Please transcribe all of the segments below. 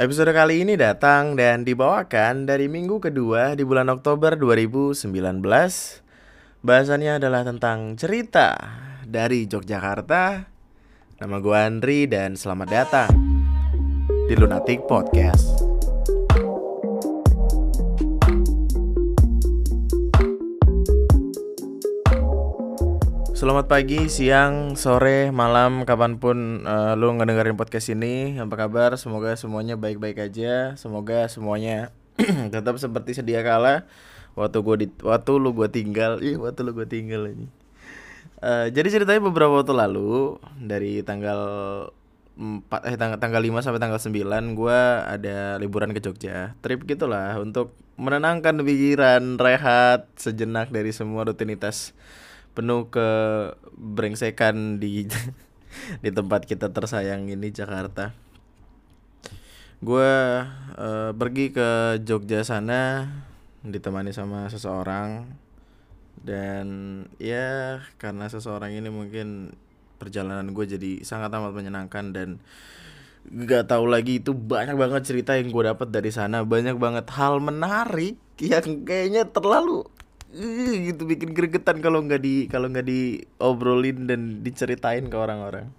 Episode kali ini datang dan dibawakan dari minggu kedua di bulan Oktober 2019. Bahasannya adalah tentang cerita dari Yogyakarta. Nama gue Andri dan selamat datang di Lunatic Podcast. Selamat pagi, siang, sore, malam, kapan pun uh, lu ngedengerin podcast ini. Apa kabar? Semoga semuanya baik-baik aja. Semoga semuanya tetap seperti sedia kala. Waktu gua di, waktu lu gua tinggal. Ih, waktu lu gua tinggal ini. Uh, Jadi ceritanya beberapa waktu lalu Dari tanggal 4, eh, tanggal, tanggal 5 sampai tanggal 9 gua ada liburan ke Jogja. Trip gitulah untuk menenangkan pikiran, rehat sejenak dari semua rutinitas penuh ke brengsekan di di tempat kita tersayang ini Jakarta. Gue uh, pergi ke Jogja sana ditemani sama seseorang dan ya karena seseorang ini mungkin perjalanan gue jadi sangat amat menyenangkan dan nggak tahu lagi itu banyak banget cerita yang gue dapat dari sana banyak banget hal menarik yang kayaknya terlalu gitu bikin gregetan kalau nggak di kalau nggak diobrolin dan diceritain ke orang-orang.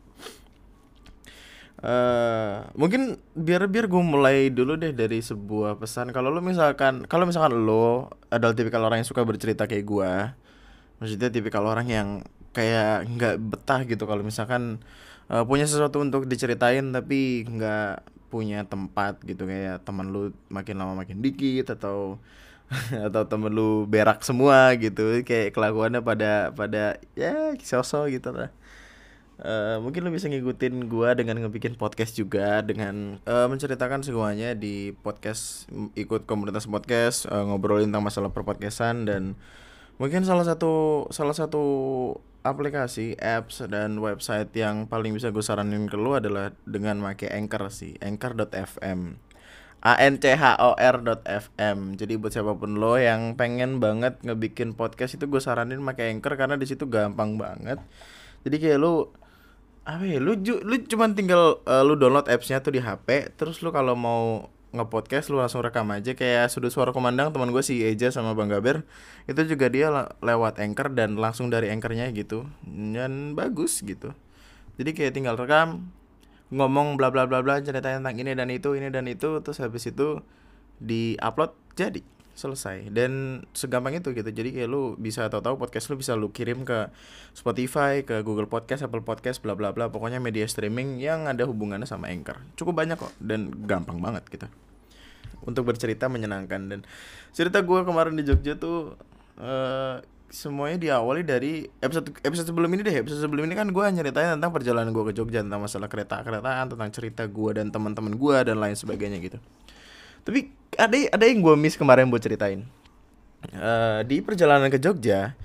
Uh, mungkin biar biar gue mulai dulu deh dari sebuah pesan kalau lo misalkan kalau misalkan lo adalah tipikal orang yang suka bercerita kayak gue maksudnya tipikal orang yang kayak nggak betah gitu kalau misalkan uh, punya sesuatu untuk diceritain tapi nggak punya tempat gitu kayak teman lu makin lama makin dikit atau atau temen lu berak semua gitu. Kayak kelakuannya pada pada ya sosok gitu lah. Uh, mungkin lu bisa ngikutin gua dengan ngebikin podcast juga dengan uh, menceritakan semuanya di podcast ikut komunitas podcast uh, ngobrolin tentang masalah perpodcastan dan mungkin salah satu salah satu aplikasi apps dan website yang paling bisa gue saranin ke lu adalah dengan pakai Anchor sih anchor.fm anchor.fm jadi buat siapa pun lo yang pengen banget ngebikin podcast itu gue saranin pakai anchor karena di situ gampang banget. Jadi kayak lu apa ya lu lu cuman tinggal uh, lu download appsnya tuh di hp terus lu kalau mau ngepodcast lu langsung rekam aja. Kayak sudut suara komandang teman gue si Eja sama Bang Gaber itu juga dia lewat anchor dan langsung dari anchornya gitu. Dan bagus gitu. Jadi kayak tinggal rekam ngomong bla bla bla bla cerita tentang ini dan itu ini dan itu terus habis itu di upload jadi selesai. Dan segampang itu gitu jadi kayak lu bisa tahu-tahu podcast lu bisa lu kirim ke Spotify ke Google Podcast Apple Podcast bla bla bla pokoknya media streaming yang ada hubungannya sama Anchor. Cukup banyak kok dan gampang banget gitu. Untuk bercerita menyenangkan dan cerita gue kemarin di Jogja tuh uh, semuanya diawali dari episode episode sebelum ini deh. Episode sebelum ini kan gue nyeritain tentang perjalanan gue ke Jogja tentang masalah kereta keretaan tentang cerita gue dan teman-teman gue dan lain sebagainya gitu. Tapi ada ada yang gue miss kemarin buat ceritain. Uh, di perjalanan ke Jogja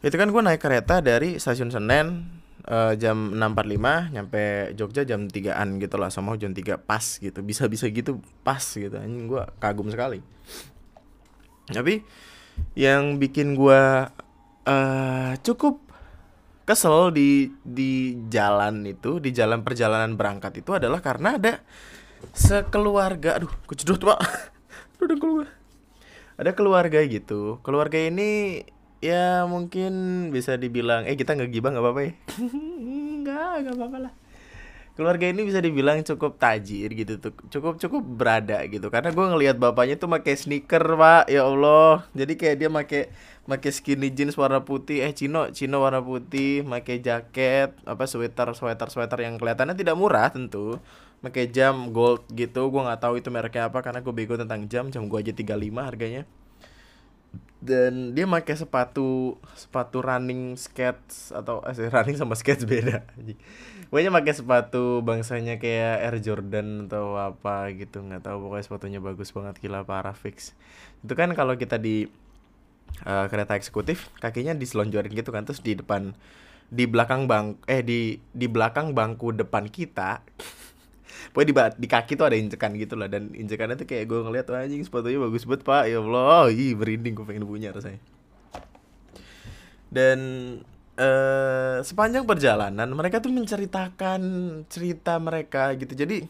itu kan gue naik kereta dari stasiun Senen uh, jam 6.45 nyampe Jogja jam 3an gitu lah sama jam 3 pas gitu. Bisa-bisa gitu pas gitu. Anjing gue kagum sekali. Tapi yang bikin gua uh, cukup kesel di di jalan itu di jalan perjalanan berangkat itu adalah karena ada sekeluarga aduh kejedot pak. Udah keluar. Ada keluarga gitu. Keluarga ini ya mungkin bisa dibilang eh kita nggak gibah nggak apa-apa ya. Nggak nggak apa-apa lah keluarga ini bisa dibilang cukup tajir gitu tuh. Cukup cukup berada gitu. Karena gue ngelihat bapaknya tuh pakai sneaker pak. Ya allah. Jadi kayak dia pakai pakai skinny jeans warna putih. Eh chino chino warna putih. Pakai jaket apa sweater sweater sweater yang kelihatannya tidak murah tentu. Pakai jam gold gitu. Gue nggak tahu itu mereknya apa karena gue bego tentang jam. Jam gue aja 35 harganya dan dia pakai sepatu sepatu running skates atau eh, running sama skates beda pokoknya pakai sepatu bangsanya kayak Air Jordan atau apa gitu nggak tahu. Pokoknya sepatunya bagus banget gila parah fix. Itu kan kalau kita di uh, kereta eksekutif kakinya diselonjorin gitu kan terus di depan di belakang bang eh di di belakang bangku depan kita pokoknya di, di kaki tuh ada injekan gitu lah dan injekannya tuh kayak gue ngeliat wah anjing sepatunya bagus banget pak. Ya Allah ih merinding gue pengen punya rasanya. Dan uh, sepanjang perjalanan mereka tuh menceritakan cerita mereka gitu. Jadi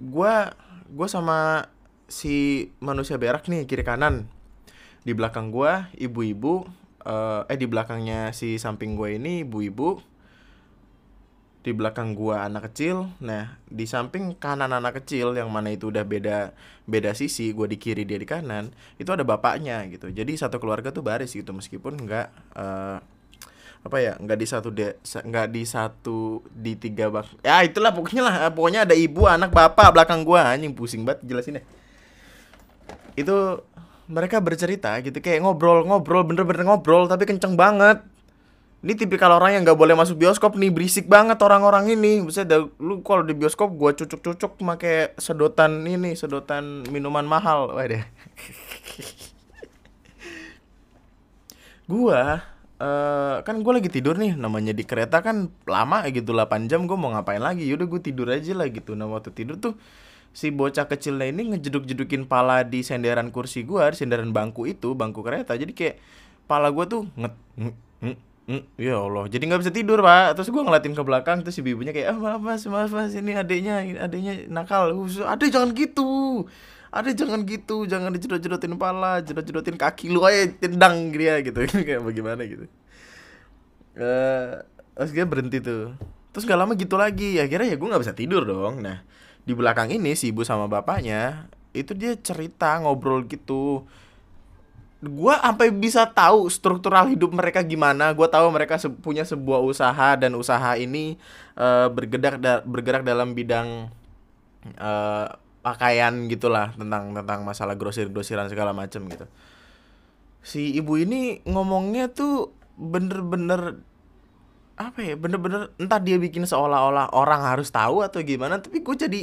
gua gua sama si manusia berak nih kiri kanan. Di belakang gua ibu-ibu eh, eh di belakangnya si samping gue ini ibu-ibu di belakang gua anak kecil. Nah di samping kanan anak kecil yang mana itu udah beda beda sisi gua di kiri dia di kanan itu ada bapaknya gitu. Jadi satu keluarga tuh baris gitu meskipun nggak eh, apa ya nggak di satu de nggak di satu di tiga bak ya itulah pokoknya lah pokoknya ada ibu anak bapak belakang gua. Anjing pusing banget jelasin deh itu mereka bercerita gitu kayak ngobrol-ngobrol bener-bener ngobrol tapi kenceng banget ini tipikal orang yang nggak boleh masuk bioskop nih berisik banget orang-orang ini. Bisa lu kalau di bioskop gua cucuk-cucuk pakai sedotan ini sedotan minuman mahal. Waduh. Gua eh kan gua lagi tidur nih namanya di kereta kan lama gitu 8 jam gua mau ngapain lagi? Yaudah gue tidur aja lah gitu. Nah waktu tidur tuh si bocah kecilnya ini ngejeduk-jedukin pala di senderan kursi gua di senderan bangku itu bangku kereta. Jadi kayak pala gua tuh nget nget, nget, nget. ya Allah. Jadi nggak bisa tidur pak. Terus gua ngeliatin ke belakang terus si ibunya kayak ah maaf mas maaf mas. Ini adiknya adiknya nakal. Uh, adek jangan gitu. Adek jangan gitu. Jangan dijedot-jedotin pala jedot-jedotin kaki lu aja tendang dia gitu. Kayak bagaimana gitu. Eh terus dia berhenti tuh. Terus gak lama gitu lagi. Akhirnya ya gue nggak bisa tidur dong. Nah di belakang ini si ibu sama bapaknya itu dia cerita ngobrol gitu gua sampai bisa tahu struktural hidup mereka gimana. Gua tahu mereka se- punya sebuah usaha dan usaha ini eh, bergerak da- bergerak dalam bidang eh, pakaian gitulah tentang tentang masalah grosir grosiran segala macam gitu. Si ibu ini ngomongnya tuh bener-bener apa ya bener-bener entah dia bikin seolah-olah orang harus tahu atau gimana tapi gue jadi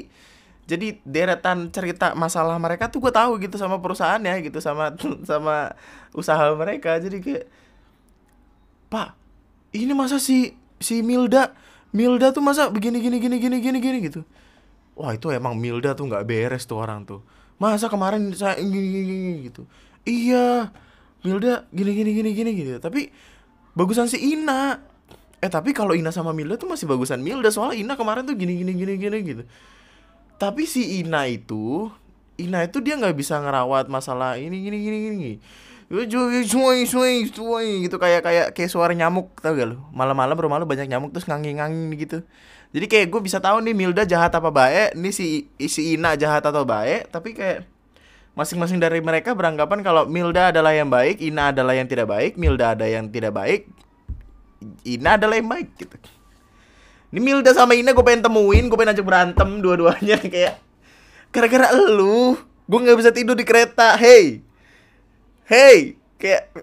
jadi deretan cerita masalah mereka tuh gue tahu gitu sama perusahaannya gitu sama sama usaha mereka. Jadi kayak pak ini masa si si Milda Milda tuh masa begini gini gini gini gini gini gitu. Wah itu emang Milda tuh nggak beres tuh orang tuh. Masa kemarin saya gini gini, gini gitu. Iya Milda gini gini gini gini gitu. Tapi bagusan si Ina. Eh tapi kalau Ina sama Milda tuh masih bagusan Milda soalnya Ina kemarin tuh gini gini gini gini gitu tapi si Ina itu Ina itu dia nggak bisa ngerawat masalah ini gini gini gini Suai, suai, suai gitu. Kayak kayak kayak suara nyamuk tau gak lu? Malam-malam rumah lu banyak nyamuk terus ngangin-ngangin gitu. Jadi kayak gue bisa tahu nih Milda jahat apa baik nih si si Ina jahat atau baik tapi kayak masing-masing dari mereka beranggapan kalau Milda adalah yang baik Ina adalah yang tidak baik Milda ada yang tidak baik Ina adalah yang baik gitu ini Milda sama Ina gue pengen temuin gue pengen ajak berantem dua-duanya kayak gara-gara elu gue nggak bisa tidur di kereta. Hey. Hey. Kayak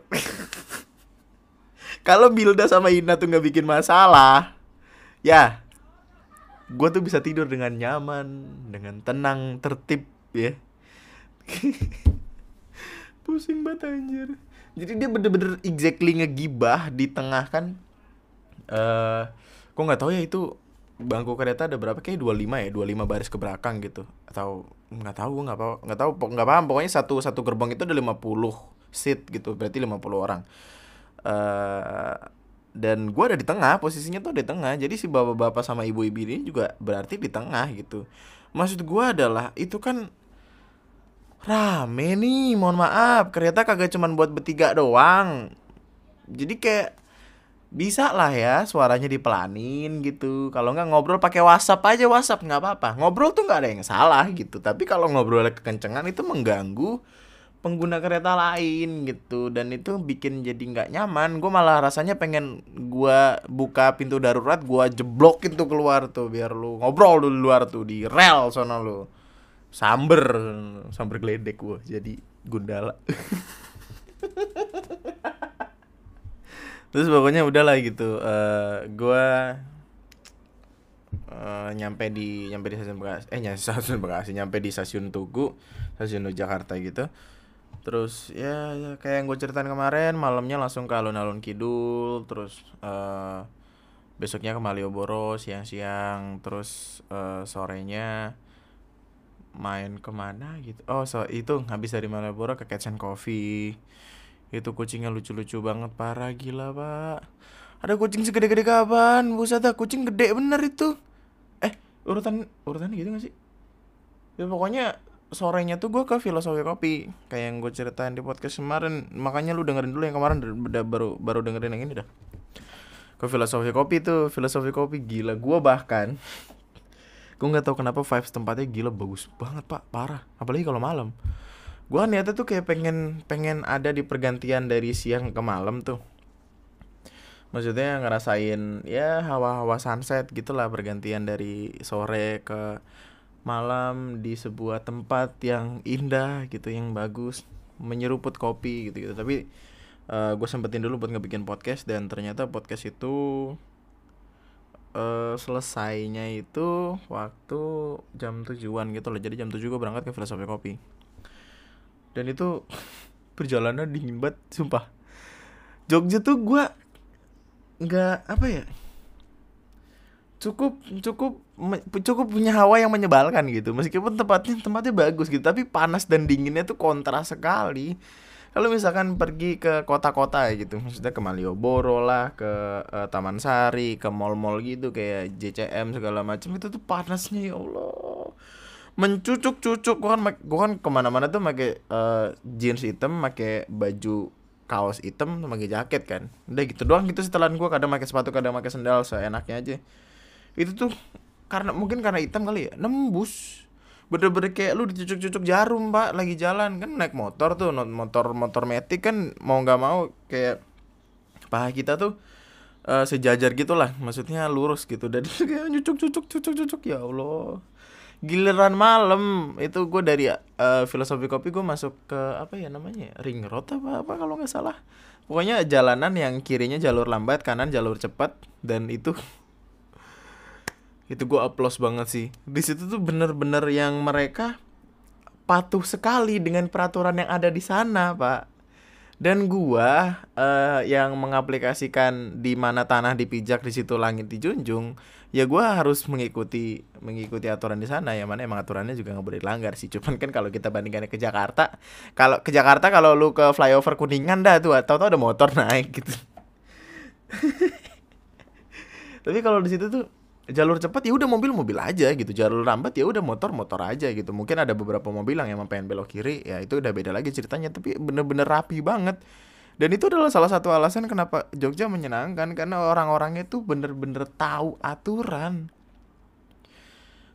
kalau Milda sama Ina tuh nggak bikin masalah ya gue tuh bisa tidur dengan nyaman dengan tenang tertib ya. Pusing banget anjir. Jadi dia bener-bener exactly ngegibah di tengah kan eh kok nggak tahu ya itu bangku kereta ada berapa? Kayak 25 ya 25 baris ke belakang gitu. Atau nggak tahu gue nggak tahu nggak tahu nggak paham. Pokoknya satu satu gerbong itu ada 50 seat gitu berarti 50 orang. Eh dan gue ada di tengah posisinya tuh ada di tengah. Jadi si bapak-bapak sama ibu-ibu ini juga berarti di tengah gitu. Maksud gue adalah itu kan rame nih mohon maaf. Kereta kagak cuman buat bertiga doang. Jadi kayak bisa lah ya suaranya dipelanin gitu. Kalau nggak ngobrol pakai WhatsApp aja WhatsApp nggak apa-apa. Ngobrol tuh nggak ada yang salah gitu. Tapi kalau ngobrolnya kekencengan itu mengganggu pengguna kereta lain gitu. Dan itu bikin jadi nggak nyaman. Gue malah rasanya pengen gua buka pintu darurat gua jeblokin tuh keluar tuh biar lu ngobrol dulu luar tuh di rel sono lu. Samber samber geledek gua jadi gundala terus pokoknya udahlah gitu eh gua eh, nyampe di nyampe di stasiun Bekasi eh nyampe stasiun Bekasi nyampe di stasiun Tugu stasiun Jakarta gitu. Terus ya, ya kayak yang gue ceritain kemarin malamnya langsung ke alun-alun kidul terus eh besoknya ke Malioboro siang-siang terus eh, sorenya main ke mana gitu. Oh so itu habis dari Malioboro ke Catch and Coffee itu kucingnya lucu-lucu banget parah gila pak. Ada kucing segede-gede kapan? Buset dah kucing gede bener itu. Eh urutan urutannya gitu gak sih? Ya pokoknya sorenya tuh gue ke filosofi kopi kayak yang gue ceritain di podcast kemarin. Makanya lu dengerin dulu yang kemarin udah baru baru dengerin yang ini dah. Ke filosofi kopi tuh filosofi kopi gila. Gue bahkan gue nggak tahu kenapa vibes tempatnya gila bagus banget pak. Parah. Apalagi kalau malam gue niatnya tuh kayak pengen pengen ada di pergantian dari siang ke malam tuh. Maksudnya ngerasain ya hawa-hawa sunset gitulah pergantian dari sore ke malam di sebuah tempat yang indah gitu yang bagus menyeruput kopi gitu gitu tapi uh, eh, gue sempetin dulu buat ngebikin podcast dan ternyata podcast itu uh, selesainya itu waktu jam tujuan gitu loh. Jadi jam tujuh gue berangkat ke filosofi kopi dan itu perjalanan dingin banget sumpah. Jogja tuh gue nggak apa ya cukup cukup cukup punya hawa yang menyebalkan gitu. Meskipun tempatnya tempatnya bagus gitu tapi panas dan dinginnya tuh kontras sekali. Kalau misalkan pergi ke kota-kota gitu maksudnya ke Malioboro lah ke uh, Taman Sari ke mall-mall gitu kayak JCM segala macam itu tuh panasnya ya Allah mencucuk-cucuk. Gua kan gua kan ke mana-mana tuh pakai uh, jeans hitam pakai baju kaos hitam pakai jaket kan. Udah gitu doang gitu setelan gua kadang pakai sepatu kadang pakai sendal seenaknya aja. Itu tuh karena mungkin karena hitam kali ya nembus. Bener-bener kayak lu dicucuk-cucuk jarum pak lagi jalan. Kan naik motor tuh motor motor metik kan mau nggak mau kayak paha kita tuh uh, sejajar gitulah. Maksudnya lurus gitu. Dan kayak cucuk-cucuk cucuk-cucuk ya allah giliran malam. Itu gue dari uh, filosofi kopi gue masuk ke apa ya namanya ring road apa apa kalau nggak salah. Pokoknya jalanan yang kirinya jalur lambat kanan jalur cepat dan itu itu gue applause banget sih. Di situ tuh bener-bener yang mereka patuh sekali dengan peraturan yang ada di sana pak. Dan gua uh, yang mengaplikasikan di mana tanah dipijak di situ langit dijunjung ya gua harus mengikuti mengikuti aturan di sana ya mana emang aturannya juga nggak boleh dilanggar sih. Cuman kan kalau kita bandingkan ke Jakarta kalau ke Jakarta kalau lu ke flyover kuningan dah tuh atau tau ada motor naik gitu. Tapi kalau di situ tuh jalur cepat ya udah mobil mobil aja gitu. Jalur lambat ya udah motor motor aja gitu. Mungkin ada beberapa mobil yang emang pengen belok kiri ya itu udah beda lagi ceritanya. Tapi bener-bener rapi banget dan itu adalah salah satu alasan kenapa Jogja menyenangkan karena orang-orangnya tuh bener-bener tahu aturan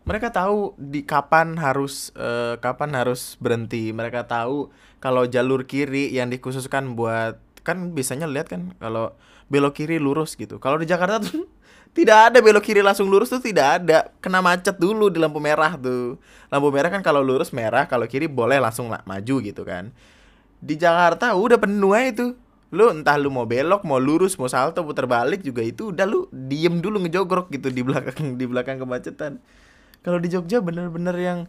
mereka tahu di kapan harus uh, kapan harus berhenti mereka tahu kalau jalur kiri yang dikhususkan buat kan biasanya lihat kan kalau belok kiri lurus gitu kalau di Jakarta tuh tidak ada belok kiri langsung lurus tuh tidak ada. Kena macet dulu di lampu merah tuh. Lampu merah kan kalau lurus merah, kalau kiri boleh langsung maju gitu kan. Di Jakarta udah penuh aja itu. Lu entah lu mau belok, mau lurus, mau salto, putar balik juga itu udah lu diem dulu ngejogrok gitu di belakang di belakang kemacetan. Kalau di Jogja bener-bener yang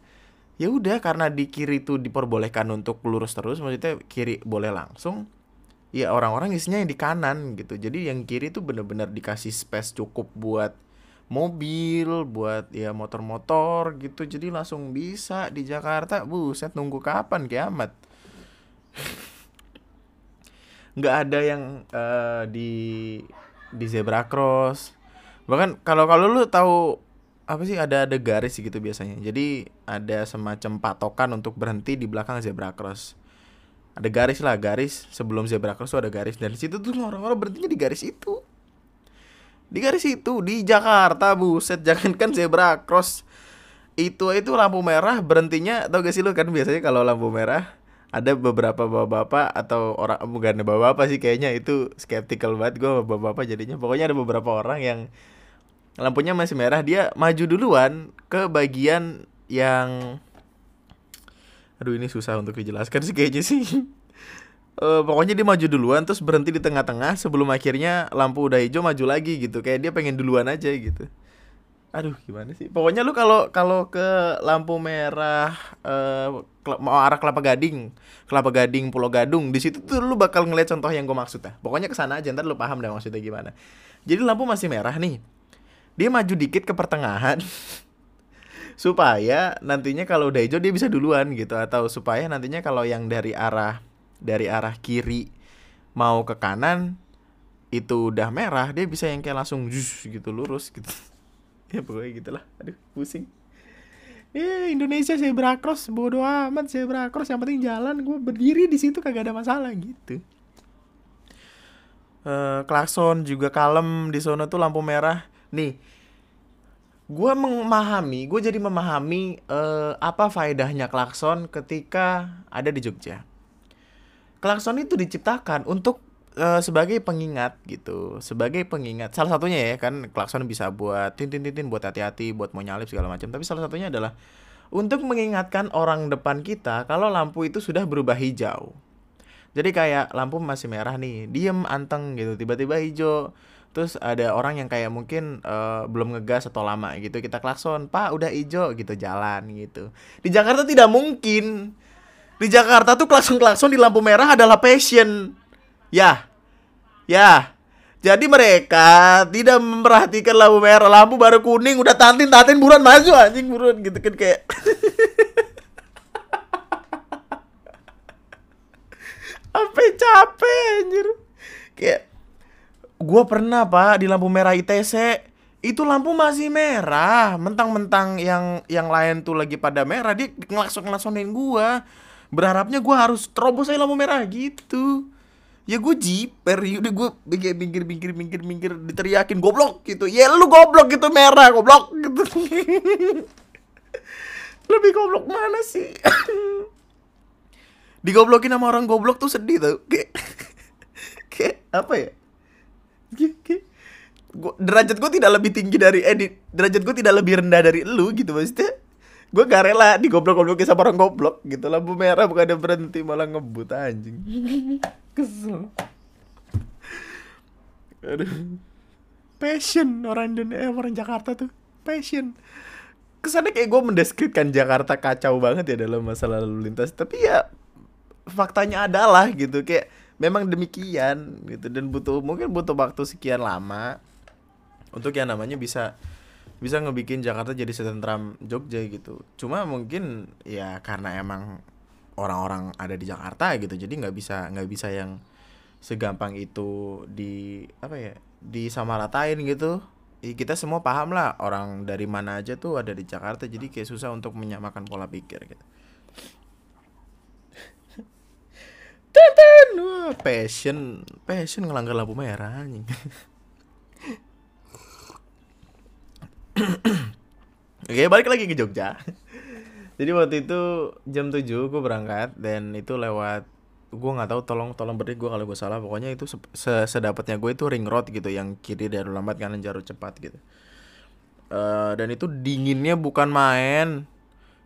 ya udah karena di kiri tuh diperbolehkan untuk lurus terus, maksudnya kiri boleh langsung, ya orang-orang isinya yang di kanan gitu jadi yang kiri tuh bener-bener dikasih space cukup buat mobil buat ya motor-motor gitu jadi langsung bisa di Jakarta buset nunggu kapan kiamat nggak ada yang uh, di di zebra cross. Bahkan kalau kalau lu tahu apa sih ada ada garis gitu biasanya. Jadi ada semacam patokan untuk berhenti di belakang zebra cross. Ada garis lah garis sebelum zebra cross tuh ada garis. Dan situ tuh orang-orang berhentinya di garis itu. Di garis itu di Jakarta buset. Jangankan zebra cross. Itu itu lampu merah berhentinya tau gak sih lu kan biasanya kalau lampu merah ada beberapa bapak-bapak atau orang bukan bapak-bapak sih kayaknya itu skeptical banget gue bapak-bapak jadinya. Pokoknya ada beberapa orang yang lampunya masih merah dia maju duluan ke bagian yang aduh ini susah untuk dijelaskan sih kayaknya sih. Uh, pokoknya dia maju duluan terus berhenti di tengah-tengah sebelum akhirnya lampu udah hijau maju lagi gitu. Kayak dia pengen duluan aja gitu aduh gimana sih? Pokoknya lu kalau kalau ke lampu merah uh, mau arah kelapa gading kelapa gading pulau gadung di situ tuh lu bakal ngeliat contoh yang gue maksud ya. Pokoknya ke sana aja ntar lu paham deh maksudnya gimana. Jadi lampu masih merah nih. Dia maju dikit ke pertengahan supaya nantinya kalau udah hijau dia bisa duluan gitu atau supaya nantinya kalau yang dari arah dari arah kiri mau ke kanan itu udah merah dia bisa yang kayak langsung jus gitu lurus gitu ya pokoknya gitulah. Aduh pusing. Eh Indonesia zebra cross. Bodo amat zebra cross. Yang penting jalan. Gue berdiri di situ kagak ada masalah gitu. Uh, klakson juga kalem. Di sana tuh lampu merah. Nih gue memahami gue jadi memahami uh, apa faedahnya klakson ketika ada di Jogja. Klakson itu diciptakan untuk uh, sebagai pengingat gitu. Sebagai pengingat. Salah satunya ya kan klakson bisa buat tin tin tin, tin buat hati-hati buat mau nyalip segala macam. Tapi salah satunya adalah untuk mengingatkan orang depan kita kalau lampu itu sudah berubah hijau. Jadi kayak lampu masih merah nih diem anteng gitu tiba-tiba hijau. Terus ada orang yang kayak mungkin uh, belum ngegas atau lama gitu kita klakson pak udah hijau gitu jalan gitu. Di Jakarta tidak mungkin. Di Jakarta tuh klakson klakson di lampu merah adalah passion Ya. Ya. Jadi mereka tidak memperhatikan lampu merah, lampu baru kuning udah tantin tantin buruan maju anjing buruan gitu kan kayak. Apa capek anjir. Kayak gue pernah pak di lampu merah ITC itu lampu masih merah. Mentang-mentang yang yang lain tuh lagi pada merah dia ngelakson ngelaksonin gue berharapnya gue harus terobos aja lampu merah gitu ya gue jiper ya udah gue kayak minggir minggir minggir minggir diteriakin goblok gitu. Ya lu goblok gitu merah goblok gitu. Lebih goblok mana sih? Digoblokin sama orang goblok tuh sedih tuh kayak kayak apa ya? Kayak, kayak gua, derajat gue tidak lebih tinggi dari eh derajat gue tidak lebih rendah dari lu gitu maksudnya. Gue gak rela digoblok-goblokin sama orang goblok gitu lampu merah bukan ada berhenti malah ngebut anjing kesel. Aduh. Passion orang Indonesia eh, orang Jakarta tuh. Passion. Kesannya kayak gue mendeskripsikan Jakarta kacau banget ya dalam masalah lalu lintas. Tapi ya faktanya adalah gitu. Kayak memang demikian gitu. Dan butuh mungkin butuh waktu sekian lama untuk yang namanya bisa bisa ngebikin Jakarta jadi setentram Jogja gitu. Cuma mungkin ya karena emang orang-orang ada di Jakarta gitu. Jadi nggak bisa nggak bisa yang segampang itu di apa ya di sama ratain gitu kita semua paham lah orang dari mana aja tuh ada di Jakarta. Jadi kayak susah untuk menyamakan pola pikir gitu. Teten, wah passion, passion ngelanggar lampu merah Oke, balik lagi ke Jogja jadi waktu itu jam 7 gue berangkat dan itu lewat gue nggak tahu tolong tolong beri gue kalau gue salah. Pokoknya itu se sedapatnya gue itu ring road gitu yang kiri dari lambat kanan jarum cepat gitu. Uh, dan itu dinginnya bukan main.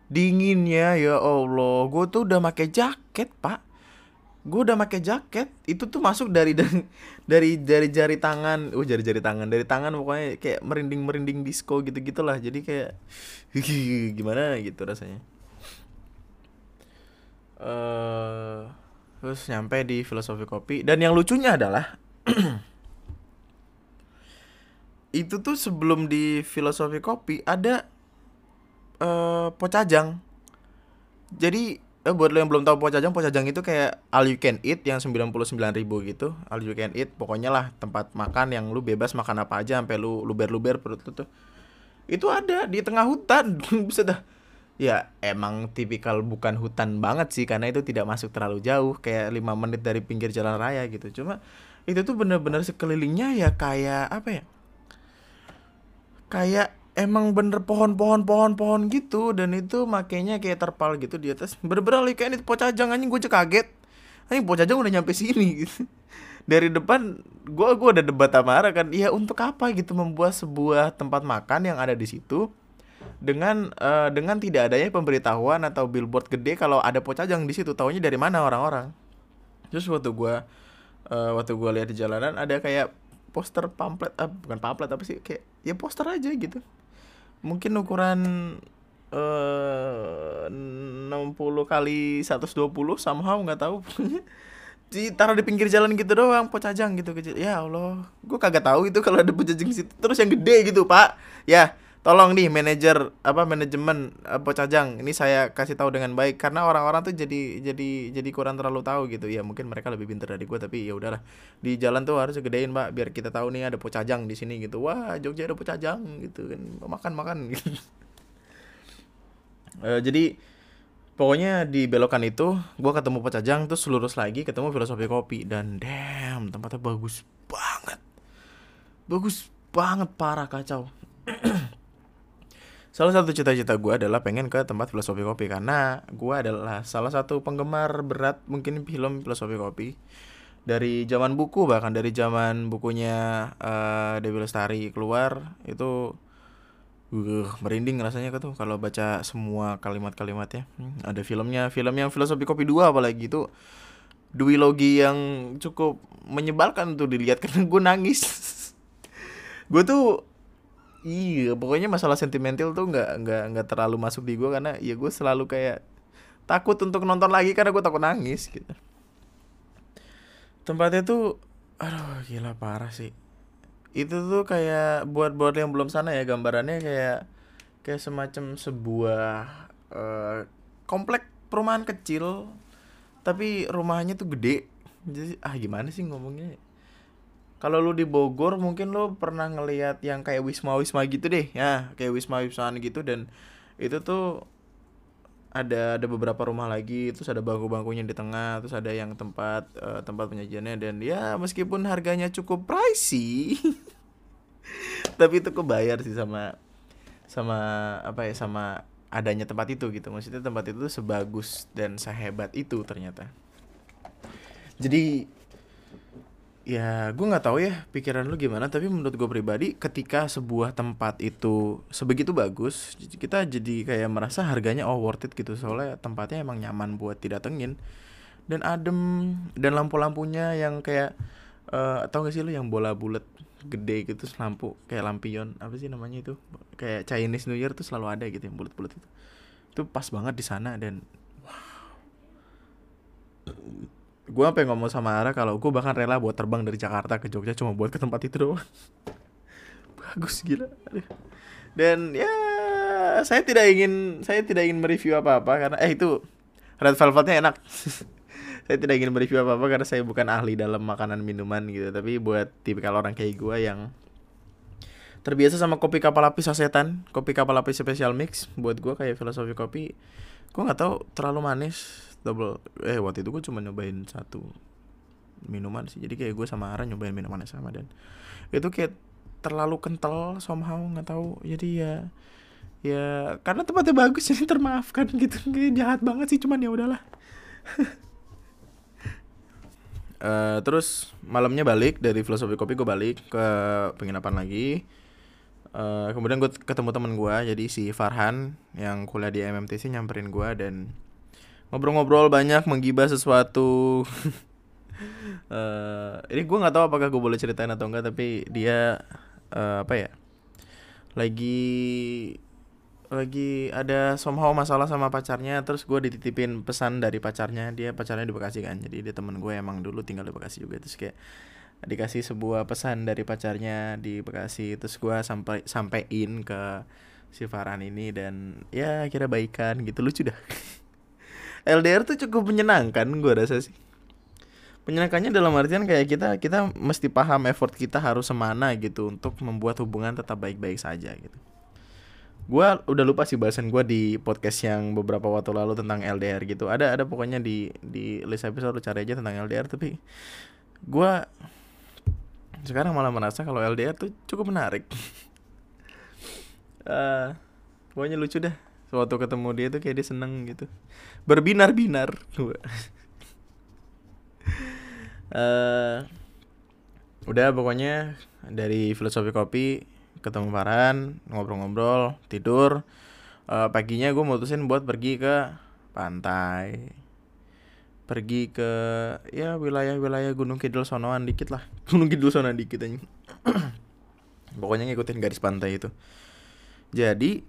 Dinginnya ya allah gue tuh udah pakai jaket pak gue udah pakai jaket. Itu tuh masuk dari dari dari dari jari tangan. Oh jari jari tangan. Dari tangan pokoknya kayak merinding merinding disco gitu gitulah jadi kayak gimana gitu rasanya. Uh, terus nyampe di filosofi kopi. Dan yang lucunya adalah itu tuh sebelum di filosofi kopi ada uh, pocajang. Jadi eh buat lo yang belum tahu Pocajang, Pocajang itu kayak all you can eat yang sembilan puluh sembilan ribu gitu. All you can eat, pokoknya lah tempat makan yang lu bebas makan apa aja sampai lu luber-luber perut lu tuh. Itu ada di tengah hutan. Bisa dah. Ya emang tipikal bukan hutan banget sih karena itu tidak masuk terlalu jauh kayak lima menit dari pinggir jalan raya gitu. Cuma itu tuh bener-bener sekelilingnya ya kayak apa ya? Kayak emang bener pohon-pohon pohon-pohon gitu. Dan itu makanya kayak terpal gitu di atas. Bener-bener kayak ini pocajang anjing gue kaget. Anjing pocajang udah nyampe sini gitu. Dari depan gue gue ada debat sama Ara kan. Ya untuk apa gitu membuat sebuah tempat makan yang ada di situ dengan uh, dengan tidak adanya pemberitahuan atau billboard gede kalau ada pocajang di situ? Tahunya dari mana orang-orang? Terus waktu gue uh, waktu gue lihat di jalanan ada kayak poster pamflet uh, bukan pamflet apa sih kayak ya poster aja gitu. Mungkin ukuran eh uh, 60 kali 120 somehow nggak tahu. Ditaruh di pinggir jalan gitu doang pocajang gitu kecil. Ya Allah gue kagak tahu itu kalau ada pocajang situ. Terus yang gede gitu pak. Ya tolong nih manajer apa manajemen uh, Pocajang ini saya kasih tahu dengan baik. Karena orang-orang tuh jadi jadi jadi kurang terlalu tahu gitu. Ya mungkin mereka lebih pintar dari gue tapi ya udahlah. Di jalan tuh harus gedein mbak biar kita tahu nih ada Pocajang di sini gitu. Wah Jogja ada Pocajang gitu kan. Makan makan. Gitu Eh, jadi pokoknya di belokan itu gua ketemu Pecajang terus lurus lagi ketemu filosofi kopi. Dan damn tempatnya bagus banget. Bagus banget parah kacau salah satu cita-cita gua adalah pengen ke tempat filosofi kopi karena gua adalah salah satu penggemar berat mungkin film filosofi kopi dari zaman buku bahkan dari zaman bukunya uh, Dewi Lestari keluar itu uh, merinding rasanya tuh kalau baca semua kalimat-kalimatnya hmm, ada filmnya film yang filosofi kopi dua apalagi itu duologi yang cukup menyebalkan tuh dilihat karena gue nangis. Gue tuh iya pokoknya masalah sentimental tuh nggak nggak nggak terlalu masuk di gue karena ya gue selalu kayak takut untuk nonton lagi karena gue takut nangis gitu. Tempatnya tuh aduh gila parah sih. Itu tuh kayak buat buat yang belum sana ya gambarannya kayak kayak semacam sebuah uh, komplek perumahan kecil tapi rumahnya tuh gede. Jadi ah gimana sih ngomongnya kalau lu di Bogor mungkin lu pernah ngelihat yang kayak wisma wisma gitu deh. Ya kayak wisma wisma gitu. Dan itu tuh ada ada beberapa rumah lagi. Terus ada bangku-bangkunya di tengah. Terus ada yang tempat uh, tempat penyajiannya. Dan ya meskipun harganya cukup pricey tapi itu kebayar sih sama sama apa ya sama adanya tempat itu gitu. Maksudnya tempat itu sebagus dan sehebat itu ternyata. Jadi ya gue nggak tahu ya pikiran lu gimana tapi menurut gue pribadi ketika sebuah tempat itu sebegitu bagus kita jadi kayak merasa harganya oh worth it gitu. Soalnya tempatnya emang nyaman buat didatengin. Dan adem dan lampu-lampunya yang kayak uh, tau gak sih lu yang bola bulat gede gitu lampu kayak lampion apa sih namanya itu? Kayak Chinese New Year tuh selalu ada gitu yang bulat-bulat itu. Itu pas banget di sana dan gue apa yang ngomong sama Ara kalau gue bahkan rela buat terbang dari Jakarta ke Jogja cuma buat ke tempat itu doang. Bagus gila. Dan ya saya tidak ingin saya tidak ingin mereview apa apa karena eh itu red velvetnya enak. Saya tidak ingin mereview apa apa karena saya bukan ahli dalam makanan minuman gitu. Tapi buat tipikal orang kayak gue yang terbiasa sama kopi kapal api sasetan kopi kapal api special mix buat gue kayak filosofi kopi gue nggak tahu terlalu manis double eh waktu itu gue cuma nyobain satu minuman sih. Jadi kayak gue sama Ara nyobain minuman yang sama dan itu kayak terlalu kental somehow nggak tahu. Jadi ya ya karena tempatnya bagus jadi termaafkan gitu. Kayak jahat banget sih cuman ya udahlah. Uh, terus malamnya balik dari filosofi kopi gue balik ke penginapan lagi. Uh, kemudian gue ketemu temen gue jadi si Farhan yang kuliah di MMTC nyamperin gue dan ngobrol-ngobrol banyak menggibah sesuatu. Uh, ini gue nggak tahu apakah gue boleh ceritain atau enggak tapi dia uh, apa ya lagi lagi ada somehow masalah sama pacarnya terus gue dititipin pesan dari pacarnya. Dia pacarnya di Bekasi kan jadi dia temen gue emang dulu tinggal di Bekasi juga. Terus kayak dikasih sebuah pesan dari pacarnya di Bekasi terus gue sampai sampein ke si Farhan ini dan ya kira baikan gitu. Lucu dah LDR tuh cukup menyenangkan gue rasa sih. Menyenangkannya dalam artian kayak kita kita mesti paham effort kita harus semana gitu untuk membuat hubungan tetap baik-baik saja gitu. Gue udah lupa sih bahasan gue di podcast yang beberapa waktu lalu tentang LDR gitu. Ada ada pokoknya di di list episode lu cari aja tentang LDR tapi gue sekarang malah merasa kalau LDR tuh cukup menarik. Uh, pokoknya lucu dah waktu ketemu dia tuh kayak dia seneng gitu. Berbinar-binar. Uh, udah pokoknya dari filosofi kopi ketemu Farhan ngobrol-ngobrol tidur. Uh, paginya gue mutusin buat pergi ke pantai. Pergi ke ya wilayah-wilayah Gunung Kidul sonoan dikit lah. Gunung Kidul sonoan dikit aja pokoknya ngikutin garis pantai itu. Jadi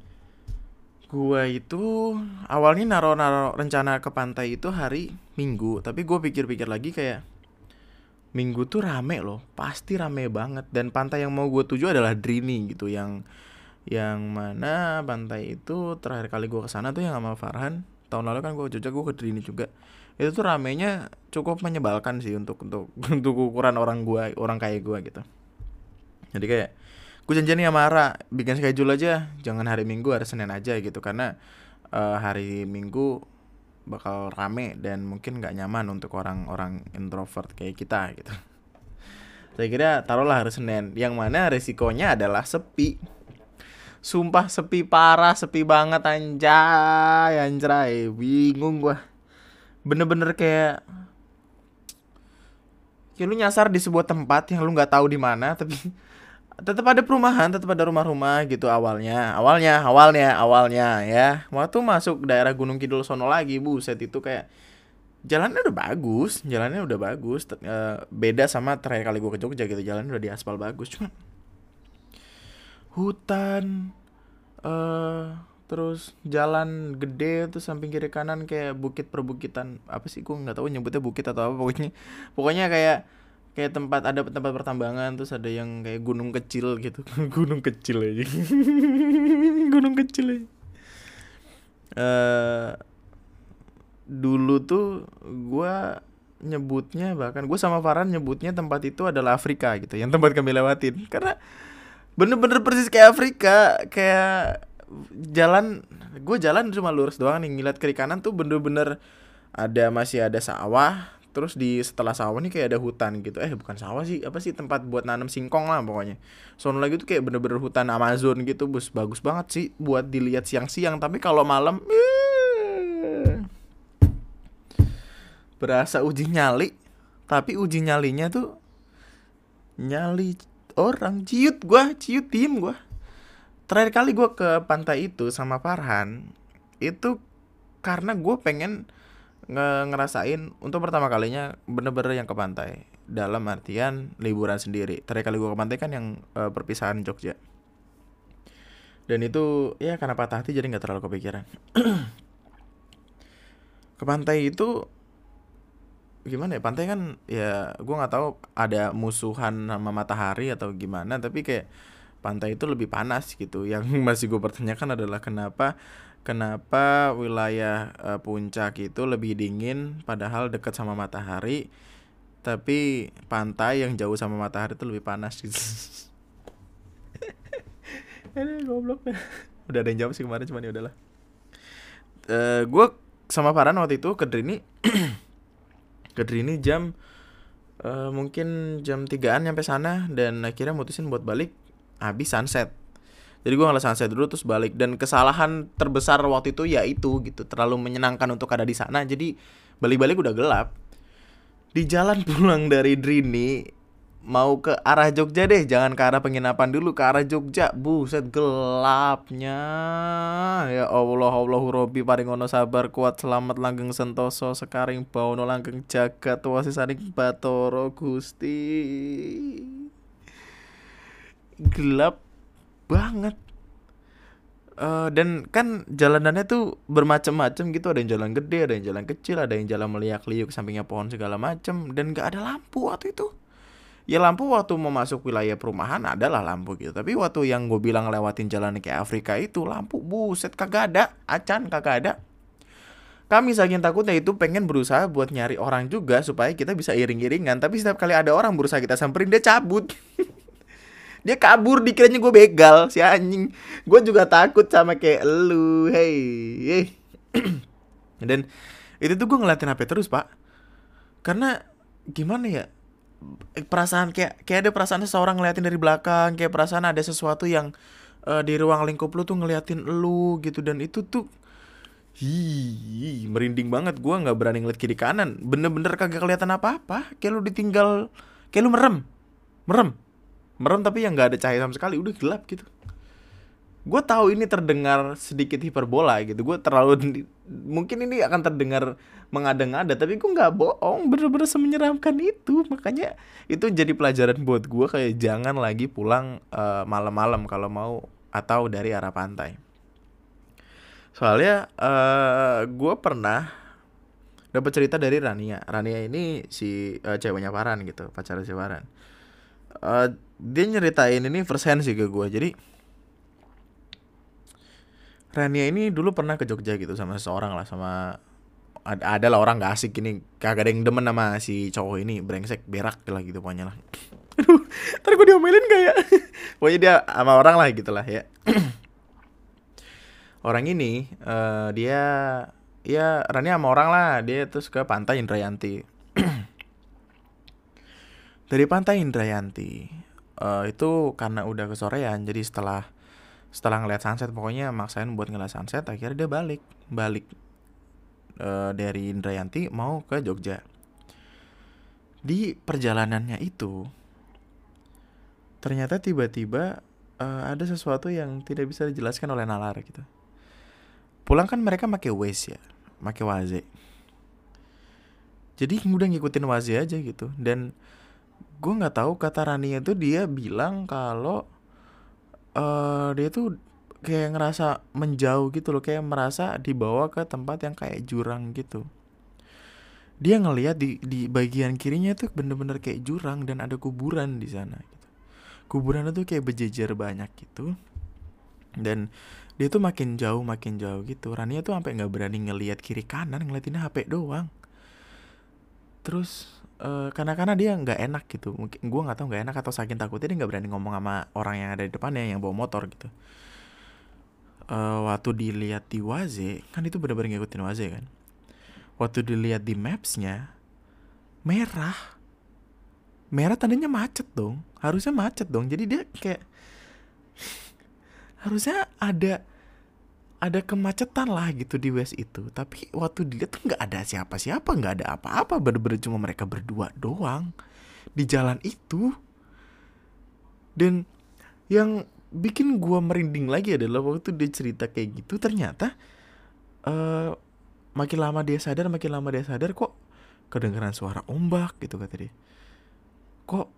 Gua itu awalnya naro-naro rencana ke pantai itu hari Minggu, tapi gue pikir-pikir lagi kayak Minggu tuh rame loh, pasti rame banget. Dan pantai yang mau gue tuju adalah Drini gitu yang yang mana pantai itu terakhir kali gue ke sana tuh yang sama Farhan. Tahun lalu kan gue Jogja gue ke Drini juga. Itu tuh ramenya cukup menyebalkan sih untuk untuk untuk ukuran orang gue orang kayak gue gitu. Jadi kayak gue janjian sama Ara bikin schedule aja jangan hari Minggu hari Senin aja gitu karena uh, hari Minggu bakal rame dan mungkin nggak nyaman untuk orang-orang introvert kayak kita gitu. Saya kira taruhlah hari Senin, yang mana resikonya adalah sepi. Sumpah sepi parah, sepi banget anjay, anjay, bingung gua. Bener-bener kayak kayak lu nyasar di sebuah tempat yang lu nggak tahu di mana tapi tetap ada perumahan, tetap ada rumah-rumah gitu awalnya. Awalnya, awalnya, awalnya ya. Waktu masuk daerah Gunung Kidul sono lagi, buset itu kayak jalannya udah bagus, jalannya udah bagus. Uh, beda sama terakhir kali gue ke Jogja gitu, jalannya udah diaspal bagus. Cuma hutan uh, terus jalan gede tuh samping kiri kanan kayak bukit perbukitan apa sih gue nggak tahu nyebutnya bukit atau apa pokoknya pokoknya kayak kayak tempat ada tempat pertambangan terus ada yang kayak gunung kecil gitu. Gunung kecil aja. Gunung kecil aja. Uh, dulu tuh gue nyebutnya bahkan gue sama Farhan nyebutnya tempat itu adalah Afrika gitu yang tempat kami lewatin. Karena bener-bener persis kayak Afrika kayak jalan gue jalan cuma lurus doang nih ngeliat kiri kanan tuh bener-bener ada masih ada sawah terus di setelah sawah nih kayak ada hutan gitu. Eh bukan sawah sih apa sih tempat buat nanam singkong lah pokoknya. Sono lagi tuh kayak bener-bener hutan Amazon gitu bus. Bagus banget sih buat dilihat siang-siang. Tapi kalau malam eh, berasa uji nyali. Tapi uji nyalinya tuh nyali orang. Ciut gua ciut tim gua. Terakhir kali gua ke pantai itu sama Farhan itu karena gue pengen nge ngerasain untuk pertama kalinya bener-bener yang ke pantai. Dalam artian liburan sendiri. Terakhir kali gue ke pantai kan yang uh, perpisahan Jogja. Dan itu ya karena patah hati jadi nggak terlalu kepikiran. Ke pantai itu gimana ya? Pantai kan ya gue nggak tahu ada musuhan sama matahari atau gimana tapi kayak pantai itu lebih panas gitu. Yang masih gue pertanyakan adalah kenapa kenapa wilayah uh, puncak itu lebih dingin padahal dekat sama matahari tapi pantai yang jauh sama matahari itu lebih panas gitu. Ini goblok. Udah ada yang jawab sih kemarin cuman ya udahlah. Uh, gue sama Farhan waktu itu ke Drini ke Drini jam uh, mungkin jam tigaan nyampe sana dan akhirnya mutusin buat balik habis sunset jadi gue ngeliat sunset dulu terus balik. Dan kesalahan terbesar waktu itu ya itu gitu. Terlalu menyenangkan untuk ada di sana. Jadi balik-balik udah gelap. Di jalan pulang dari Drini mau ke arah Jogja deh. Jangan ke arah penginapan dulu ke arah Jogja. Buset gelapnya. Ya Allah Allahu Robi paringono sabar kuat selamat langgeng sentoso. Sekaring bauno langgeng jagat wasi saring batoro gusti. Gelap banget. Uh, dan kan jalanannya tuh bermacam-macam gitu. Ada yang jalan gede ada yang jalan kecil ada yang jalan meliak-liuk sampingnya pohon segala macam. Dan gak ada lampu waktu itu. Ya lampu waktu mau masuk wilayah perumahan adalah lampu gitu. Tapi waktu yang gue bilang lewatin jalan kayak Afrika itu lampu buset kagak ada. Acan kagak ada. Kami saking takutnya itu pengen berusaha buat nyari orang juga supaya kita bisa iring-iringan. Tapi setiap kali ada orang berusaha kita samperin dia cabut dia kabur dikiranya gue begal si anjing. Gue juga takut sama kayak lu hey hey. Dan itu tuh gue ngeliatin HP terus pak. Karena gimana ya perasaan kayak kayak ada perasaan seseorang ngeliatin dari belakang kayak perasaan ada sesuatu yang uh, di ruang lingkup lu tuh ngeliatin lu gitu. Dan itu tuh hi merinding banget. Gue nggak berani ngeliat kiri kanan. Bener-bener kagak kelihatan apa-apa. Kayak lu ditinggal kayak lu merem. Merem merem tapi yang nggak ada cahaya sama sekali. Udah gelap gitu. Gue tahu ini terdengar sedikit hiperbola gitu. Gue terlalu mungkin ini akan terdengar mengada-ngada tapi gue nggak bohong. Bener-bener semenyeramkan itu. Makanya itu jadi pelajaran buat gue kayak jangan lagi pulang uh, malam-malam kalau mau atau dari arah pantai. Soalnya uh, eh, gue pernah dapat cerita dari Rania. Rania ini si uh, ceweknya Paran gitu pacar si Paran uh, dia nyeritain ini first hand sih ke gue jadi Rania ini dulu pernah ke Jogja gitu sama seseorang lah sama ada, ada lah orang gak asik ini kagak ada yang demen sama si cowok ini brengsek berak lah gitu pokoknya lah. Aduh ntar gue diomelin gak ya? Pokoknya dia sama orang lah gitu lah ya. Orang ini uh, dia ya Rani sama orang lah. Dia terus ke pantai Indrayanti. Dari pantai Indrayanti uh, itu karena udah kesorean jadi setelah setelah ngeliat sunset pokoknya maksain buat ngeliat sunset akhirnya dia balik. Balik uh, dari Indrayanti mau ke Jogja. Di perjalanannya itu ternyata tiba-tiba uh, ada sesuatu yang tidak bisa dijelaskan oleh nalar gitu. Pulang kan mereka pakai Waze ya pakai Waze. Jadi udah ngikutin Waze aja gitu. Dan gue nggak tahu kata Rani itu dia bilang kalau uh, dia tuh kayak ngerasa menjauh gitu loh kayak merasa dibawa ke tempat yang kayak jurang gitu. Dia ngelihat di di bagian kirinya tuh bener-bener kayak jurang dan ada kuburan di sana gitu. Kuburan itu kayak berjejer banyak gitu. Dan dia tuh makin jauh makin jauh gitu. Rania tuh sampai nggak berani ngelihat kiri kanan ngeliatinnya HP doang. Terus uh, karena karena dia nggak enak gitu. Mungkin gue nggak tahu nggak enak atau saking takutnya dia nggak berani ngomong sama orang yang ada di depannya yang bawa motor gitu. Uh, waktu dilihat di Waze kan itu benar-benar ngikutin Waze kan? Waktu dilihat di mapsnya merah. Merah tandanya macet dong. Harusnya macet dong. Jadi dia kayak harusnya ada ada kemacetan lah gitu di West itu. Tapi waktu dia tuh nggak ada siapa-siapa nggak ada apa-apa. Bener-bener cuma mereka berdua doang di jalan itu. Dan yang bikin gua merinding lagi adalah waktu dia cerita kayak gitu ternyata uh, makin lama dia sadar makin lama dia sadar kok kedengaran suara ombak gitu kata dia. Kok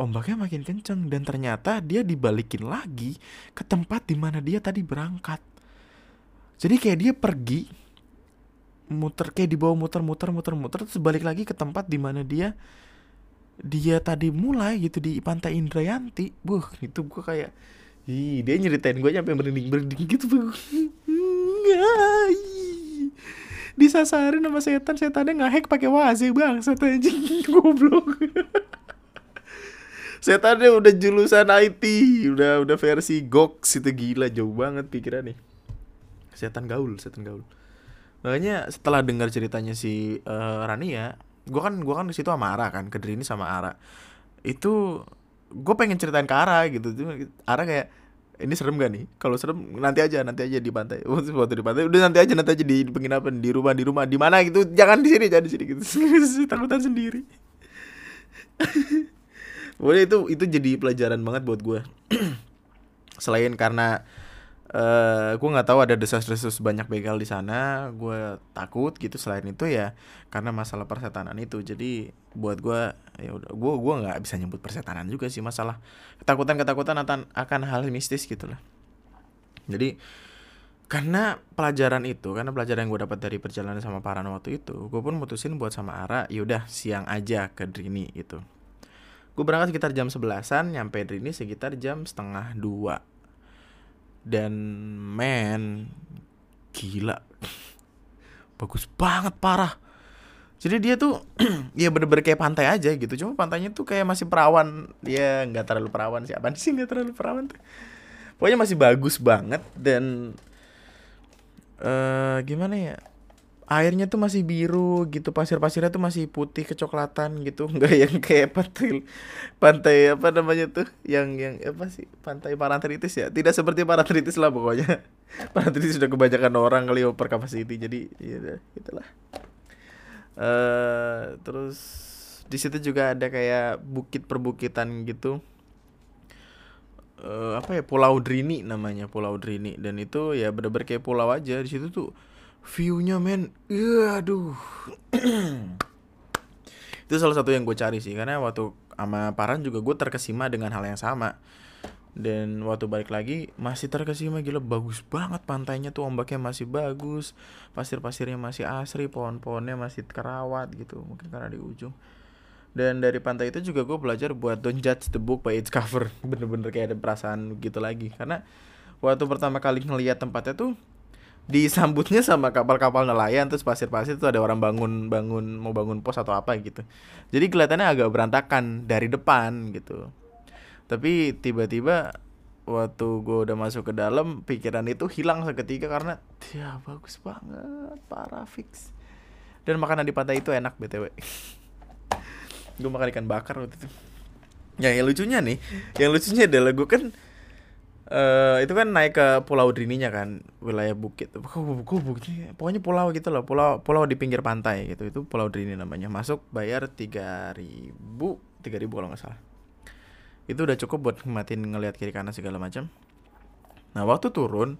ombaknya makin kenceng? Dan ternyata dia dibalikin lagi ke tempat di mana dia tadi berangkat jadi kayak dia pergi muter kayak dibawa muter-muter muter-muter terus balik lagi ke tempat di mana dia dia tadi mulai gitu di pantai Indrayanti. Buh, itu gua kayak Ih, dia nyeritain gue nyampe merinding-merinding gitu tuh. Disasarin sama setan, setannya ngehack pakai waze bang, setan anjing goblok. setannya udah julusan IT, udah udah versi Gox itu gila jauh banget pikiran nih setan gaul setan gaul. Makanya setelah dengar ceritanya si uh, Rani ya gue kan gue kan di situ sama Ara kan ke ini sama Ara. Itu gue pengen ceritain ke Ara gitu. Ara kayak ini serem gak nih? Kalau serem nanti aja nanti aja di pantai. Waktu di pantai udah nanti aja nanti aja di penginapan di rumah di rumah di mana gitu. Jangan di sini jangan di sini. Gitu. Takutan sendiri. Boleh itu itu jadi pelajaran banget buat gue selain karena uh, eh, gue nggak tahu ada desas-desus banyak begal di sana. Gue takut gitu selain itu ya karena masalah persetanan itu. Jadi buat gue ya udah gue gua nggak bisa nyebut persetanan juga sih masalah. Ketakutan ketakutan akan hal mistis gitu lah. Jadi karena pelajaran itu karena pelajaran yang gue dapat dari perjalanan sama Paran waktu itu gue pun mutusin buat sama Ara yaudah siang aja ke Drini itu gue berangkat sekitar jam sebelasan nyampe Drini sekitar jam setengah dua dan men gila. Bagus banget parah. Jadi dia tuh ya bener-bener kayak pantai aja gitu. Cuma pantainya tuh kayak masih perawan. Dia nggak terlalu perawan siapa sih nggak terlalu perawan tuh? Pokoknya masih bagus banget dan uh, gimana ya airnya tuh masih biru gitu pasir-pasirnya tuh masih putih kecoklatan gitu nggak yang kayak pantai pantai apa namanya tuh yang yang apa sih pantai Parantritis ya? Tidak seperti Parantritis lah pokoknya. Parantritis sudah kebanyakan orang kali over capacity jadi ya gitulah uh, terus di situ juga ada kayak bukit perbukitan gitu. Uh, apa ya Pulau Drini namanya Pulau Drini. Dan itu ya bener-bener kayak pulau aja. Di situ tuh viewnya men. Iya aduh. Itu salah satu yang gue cari sih karena waktu sama Paran juga gue terkesima dengan hal yang sama. Dan waktu balik lagi masih terkesima gila bagus banget pantainya tuh ombaknya masih bagus pasir-pasirnya masih asri pohon-pohonnya masih kerawat gitu mungkin karena di ujung. Dan dari pantai itu juga gue belajar buat don't judge the book by its cover. Bener-bener kayak ada perasaan gitu lagi karena waktu pertama kali ngeliat tempatnya tuh disambutnya sama kapal-kapal nelayan terus pasir-pasir itu ada orang bangun bangun mau bangun pos atau apa gitu. Jadi kelihatannya agak berantakan dari depan gitu. Tapi tiba-tiba waktu gue udah masuk ke dalam pikiran itu hilang seketika karena ya bagus banget parah fix dan makanan di pantai itu enak btw gue makan ikan bakar waktu itu. Ya yang lucunya nih yang lucunya adalah gue kan uh, itu kan naik ke Pulau Drininya kan wilayah bukit. Kok bukit pokoknya pulau gitu loh pulau pulau di pinggir pantai gitu. Itu Pulau Drini namanya. Masuk bayar tiga ribu tiga ribu kalau nggak salah. Itu udah cukup buat matiin ngelihat kiri kanan segala macam. Nah waktu turun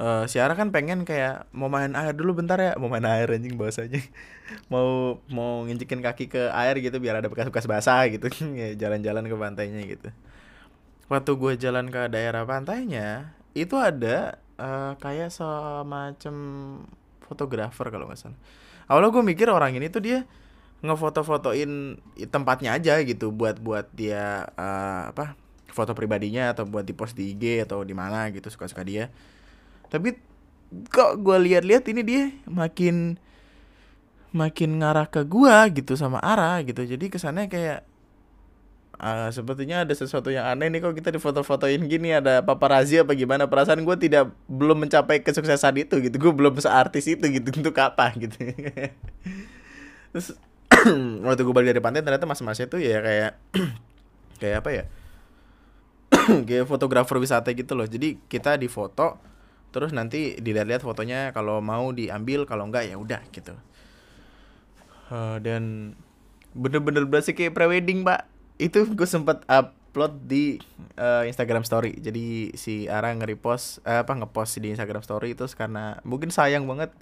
uh, si Ara kan pengen kayak mau main air dulu bentar ya. Mau main air anjing bahasanya. Mau mau nginjekin kaki ke air gitu biar ada bekas-bekas basah gitu. Jalan-jalan ke pantainya gitu waktu gue jalan ke daerah pantainya itu ada uh, kayak semacam fotografer kalau nggak salah. Awalnya gue mikir orang ini tuh dia ngefoto-fotoin tempatnya aja gitu buat buat dia uh, apa foto pribadinya atau buat di post di IG atau di mana gitu suka-suka dia. Tapi kok gue lihat-lihat ini dia makin makin ngarah ke gua gitu sama arah gitu. Jadi kesannya kayak uh, sepertinya ada sesuatu yang aneh nih kok kita di foto-fotoin gini. Ada paparazzi apa gimana? Perasaan gue tidak belum mencapai kesuksesan itu gitu. Gue belum seartis itu gitu. Untuk apa gitu. Terus waktu gue balik dari pantai ternyata mas-masnya tuh ya kayak kayak apa ya? Kayak fotografer wisata gitu loh. Jadi kita di foto terus nanti dilihat-lihat fotonya. Kalau mau diambil kalau enggak ya udah gitu. Uh, dan bener-bener berasa kayak prewedding pak itu gue sempet upload di uh, Instagram Story. Jadi si Ara nge-repost uh, apa ngepost di Instagram Story itu karena mungkin sayang banget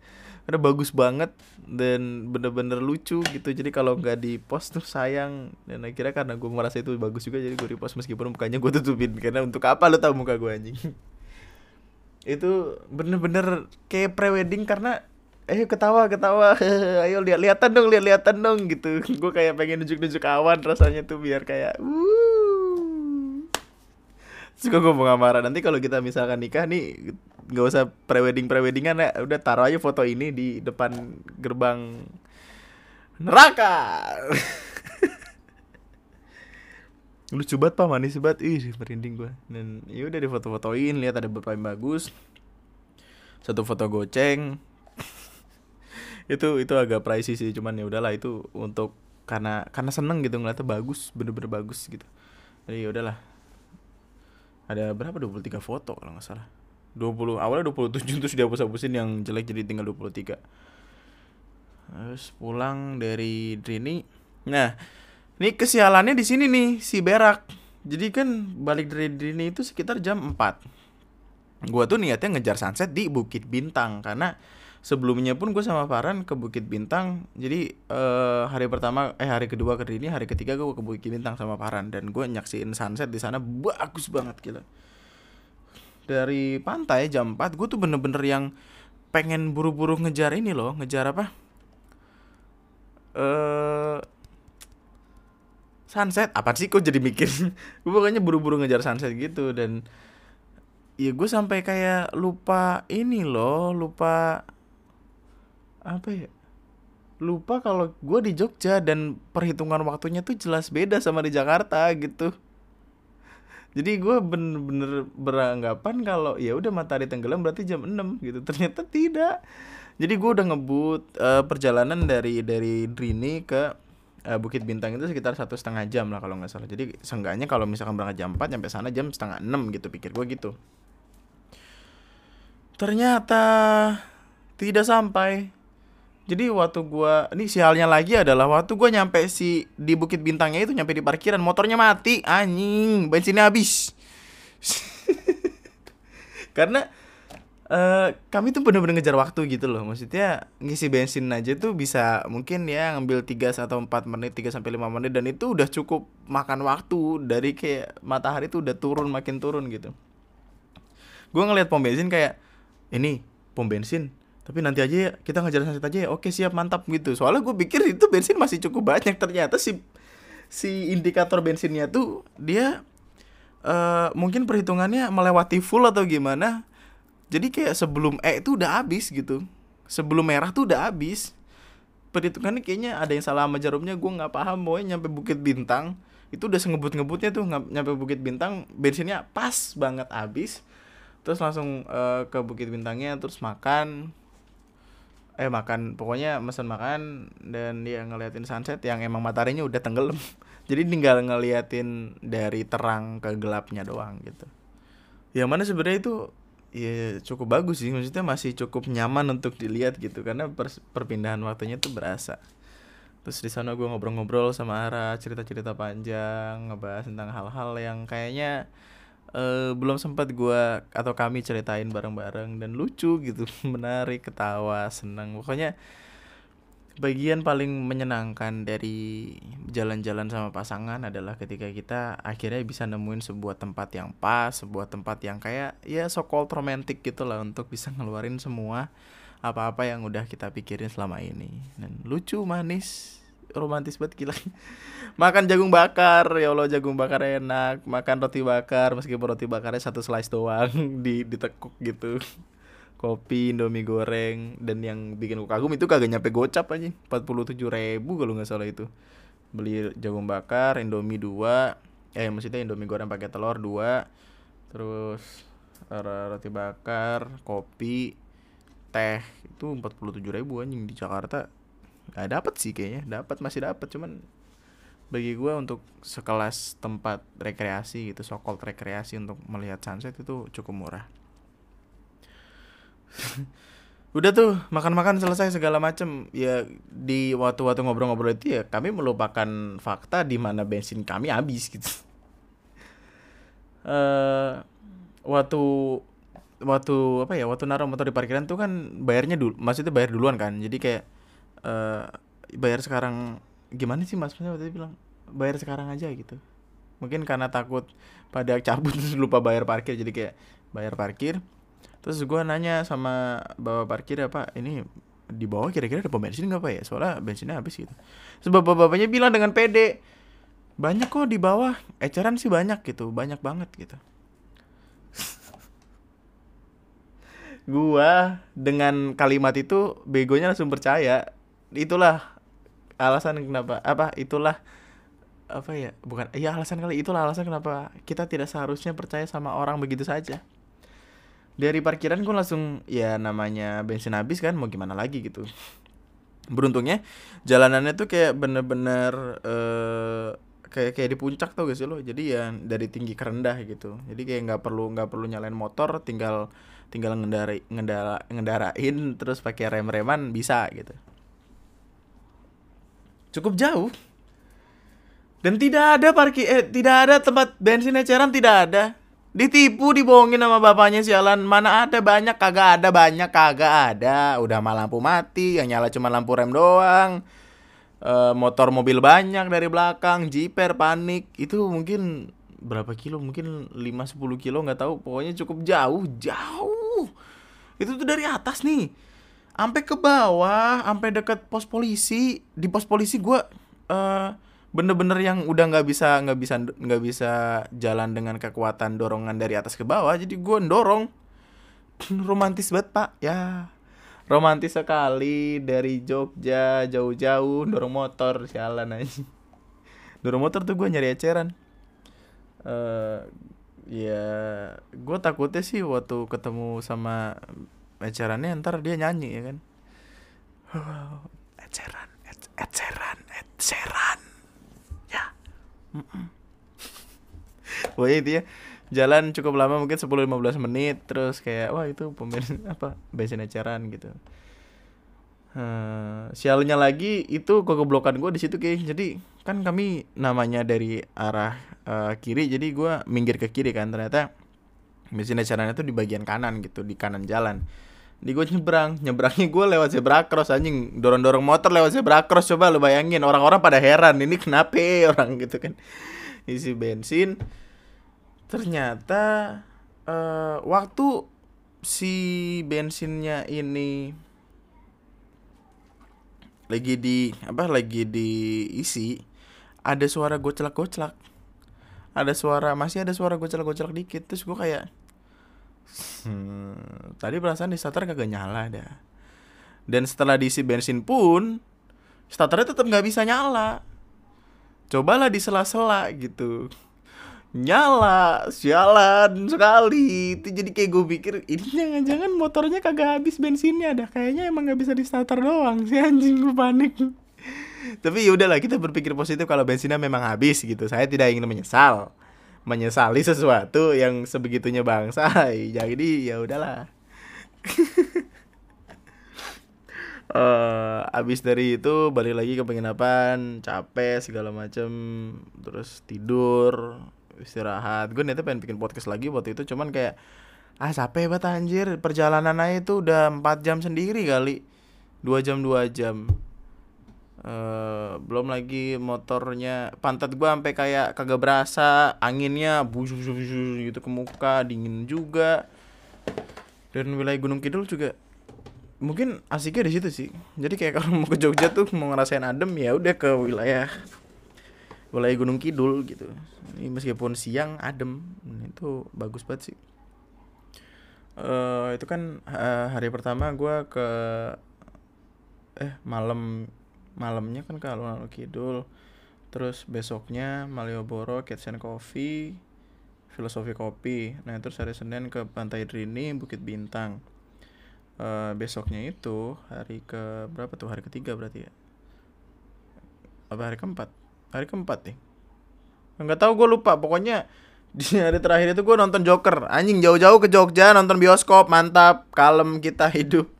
karena bagus banget dan bener-bener lucu gitu. Jadi kalau nggak di post tuh sayang. Dan akhirnya karena gue merasa itu bagus juga jadi gue repost meskipun mukanya gue tutupin. Karena untuk apa lo tau muka gue anjing? Itu bener-bener kayak prewedding karena eh ketawa ketawa. Ayo lihat lihatan dong lihat lihatan dong gitu. Gue kayak pengen nunjuk nunjuk awan rasanya tuh biar kayak uh suka gue mau ngamarah nanti kalau kita misalkan nikah nih nggak usah prewedding preweddingan ya. Udah taruh aja foto ini di depan gerbang neraka. Lucu banget pak. Manis banget. Ih merinding gue dan ya udah di foto-fotoin lihat ada beberapa yang bagus. Satu foto goceng itu itu agak pricey sih cuman ya udahlah itu untuk karena karena seneng gitu ngeliatnya bagus bener-bener bagus gitu. Jadi ya udahlah. Ada berapa? 23 foto kalau nggak salah. 20 awalnya 27 terus dihapus-hapusin yang jelek jadi tinggal 23 terus pulang dari Drini. Nah ini kesialannya di sini nih si Berak. Jadi kan balik dari Drini itu sekitar jam 4. Gua tuh niatnya ngejar sunset di Bukit Bintang karena sebelumnya pun gue sama Farhan ke Bukit Bintang. Jadi uh, hari pertama eh hari kedua ke Drini, hari ketiga gue ke Bukit Bintang sama Farhan dan gue nyaksiin sunset di sana bagus banget gila. Dari pantai jam 4 gue tuh bener-bener yang pengen buru-buru ngejar ini loh, ngejar apa? Eh uh, sunset apa sih kok jadi mikir gue pokoknya buru-buru ngejar sunset gitu dan ya gue sampai kayak lupa ini loh lupa apa ya? Lupa kalau gue di Jogja dan perhitungan waktunya tuh jelas beda sama di Jakarta gitu. Jadi gue bener-bener beranggapan kalau ya udah matahari tenggelam berarti jam 6 gitu. Ternyata tidak. Jadi gue udah ngebut uh, perjalanan dari dari Drini ke uh, Bukit Bintang itu sekitar satu setengah jam lah kalau nggak salah. Jadi seenggaknya kalau misalkan berangkat jam 4 sampai sana jam setengah enam gitu pikir gue gitu. Ternyata tidak sampai jadi waktu gue ini sialnya lagi adalah waktu gue nyampe si di Bukit Bintangnya itu nyampe di parkiran motornya mati. Anjing bensinnya habis. Karena Uh, kami tuh bener-bener ngejar waktu gitu loh. Maksudnya ngisi bensin aja tuh bisa mungkin ya ngambil 3 atau 4 menit 3 sampai 5 menit dan itu udah cukup makan waktu. Dari kayak matahari tuh udah turun makin turun gitu. Gue ngeliat pom bensin kayak ini pom bensin tapi nanti aja ya kita ngejar sunset aja ya. Oke siap mantap gitu. Soalnya gue pikir itu bensin masih cukup banyak. Ternyata si si indikator bensinnya tuh dia uh, mungkin perhitungannya melewati full atau gimana. Jadi kayak sebelum E itu udah habis gitu. Sebelum merah tuh udah habis. Perhitungannya kayaknya ada yang salah sama jarumnya gue nggak paham. Mau nyampe Bukit Bintang itu udah sengebut-ngebutnya tuh nyampe Bukit Bintang bensinnya pas banget habis. Terus langsung uh, ke Bukit Bintangnya terus makan eh makan pokoknya mesen makan dan dia ngeliatin sunset yang emang mataharinya udah tenggelam. Jadi tinggal ngeliatin dari terang ke gelapnya doang gitu. Yang mana sebenarnya itu ya cukup bagus sih. Maksudnya masih cukup nyaman untuk dilihat gitu. Karena perpindahan waktunya tuh berasa. Terus di sana gue ngobrol-ngobrol sama Ara cerita-cerita panjang ngebahas tentang hal-hal yang kayaknya uh, belum sempat gue atau kami ceritain bareng-bareng dan lucu gitu menarik ketawa senang pokoknya bagian paling menyenangkan dari jalan-jalan sama pasangan adalah ketika kita akhirnya bisa nemuin sebuah tempat yang pas sebuah tempat yang kayak ya so called romantic gitu lah untuk bisa ngeluarin semua apa-apa yang udah kita pikirin selama ini. Dan lucu manis romantis banget gila. Makan jagung bakar ya Allah jagung bakar enak makan roti bakar meskipun roti bakarnya satu slice doang di ditekuk gitu. Kopi indomie goreng dan yang bikin gue kagum itu kagak nyampe gocap aja empat puluh tujuh ribu kalau nggak salah itu. Beli jagung bakar indomie dua eh maksudnya indomie goreng pakai telur dua terus roti bakar kopi teh. Itu empat puluh tujuh ribu anjing di Jakarta nggak dapat sih kayaknya. Dapat masih dapat cuman bagi gue untuk sekelas tempat rekreasi gitu sokol rekreasi untuk melihat sunset itu cukup murah. Udah tuh makan-makan selesai segala macem. Ya di waktu-waktu ngobrol-ngobrol itu ya kami melupakan fakta di mana bensin kami habis gitu. Uh, waktu waktu apa ya waktu naruh motor di parkiran tuh kan bayarnya dulu maksudnya bayar duluan kan. Jadi kayak uh, bayar sekarang gimana sih mas? Maksudnya waktu itu bilang bayar sekarang aja gitu. Mungkin karena takut pada cabut terus lupa bayar parkir jadi kayak bayar parkir. Terus gue nanya sama bawa parkir apa ini di bawah kira-kira ada pom bensin nggak pak ya? Soalnya bensinnya habis gitu. Sebab bapak-bapaknya bilang dengan pede banyak kok di bawah eceran sih banyak gitu. Banyak banget gitu. Gua dengan kalimat itu begonya langsung percaya itulah alasan kenapa apa itulah apa ya bukan ya alasan kali itulah alasan kenapa kita tidak seharusnya percaya sama orang begitu saja. Dari parkiran gue langsung ya namanya bensin habis kan mau gimana lagi gitu. Beruntungnya jalanannya tuh kayak bener-bener uh, kayak kayak di puncak tuh guys lo? Jadi ya dari tinggi ke rendah gitu. Jadi kayak nggak perlu nggak perlu nyalain motor tinggal tinggal ngendari ngendara ngendarain terus pakai rem reman bisa gitu cukup jauh. Dan tidak ada parkir eh tidak ada tempat bensin eceran tidak ada. Ditipu dibohongin sama bapaknya sialan mana ada banyak kagak ada banyak kagak ada. Udah mah lampu mati yang nyala cuma lampu rem doang. Uh, motor mobil banyak dari belakang jiper panik. Itu mungkin berapa kilo? Mungkin 5-10 kilo nggak tahu. Pokoknya cukup jauh jauh. Itu tuh dari atas nih sampai ke bawah sampai deket pos polisi. Di pos polisi gue uh, bener-bener yang udah nggak bisa nggak bisa nggak bisa jalan dengan kekuatan dorongan dari atas ke bawah jadi gue dorong romantis banget pak. Ya romantis sekali dari Jogja jauh-jauh dorong motor sialan aja. Dorong motor tuh gue nyari eceran. Uh, ya gue takutnya sih waktu ketemu sama ecerannya ntar dia nyanyi ya kan? Eceran eceran eceran. Ya. Pokoknya itu ya jalan cukup lama mungkin 10-15 menit terus kayak wah itu pembensin apa bensin eceran gitu. Uh, sialnya lagi itu kegoblokan gue di situ kayak jadi kan kami namanya dari arah uh, kiri jadi gue minggir ke kiri kan ternyata bensin eceran itu di bagian kanan gitu di kanan jalan di gue nyebrang. Nyebrangnya gue lewat zebra cross anjing. Dorong dorong motor lewat zebra cross coba lu bayangin. Orang-orang pada heran ini kenapa orang? Gitu kan. Isi bensin. Ternyata uh, waktu si bensinnya ini lagi di apa lagi diisi ada suara goclak-goclak. Ada suara masih ada suara goclak-goclak dikit. Terus gue kayak hmm, tadi perasaan di starter kagak nyala dah. Dan setelah diisi bensin pun starternya tetap nggak bisa nyala. Cobalah di sela-sela gitu. Nyala sialan sekali. Itu jadi kayak gue pikir ini jangan-jangan motornya kagak habis bensinnya dah. Kayaknya emang nggak bisa di starter doang si anjing gue panik. Tapi ya udahlah kita berpikir positif kalau bensinnya memang habis gitu. Saya tidak ingin menyesal menyesali sesuatu yang sebegitunya bangsa jadi ya udahlah. Uh, abis dari itu balik lagi ke penginapan capek segala macem terus tidur istirahat. Gue niatnya pengen bikin podcast lagi waktu itu cuman kayak ah capek banget anjir. Perjalanan aja itu udah 4 jam sendiri kali. Dua jam dua jam Uh, belum lagi motornya pantat gua sampai kayak kagak berasa anginnya busu gitu ke muka dingin juga. Dan wilayah Gunung Kidul juga mungkin asiknya di situ sih. Jadi kayak kalau mau ke Jogja tuh mau ngerasain adem ya udah ke wilayah wilayah Gunung Kidul gitu. Ini meskipun siang adem itu bagus banget sih. Uh, itu kan uh, hari pertama gue ke eh malam malamnya kan ke alun-alun kidul. Terus besoknya Malioboro Kitchen Coffee Filosofi Kopi. Nah terus hari Senin ke Pantai Drini Bukit Bintang. Uh, besoknya itu hari ke berapa tuh? Hari ketiga berarti ya? Apa hari keempat? Hari keempat nih. Nggak tahu gue lupa. Pokoknya di hari terakhir itu gue nonton Joker. Anjing jauh-jauh ke Jogja nonton bioskop. Mantap kalem kita hidup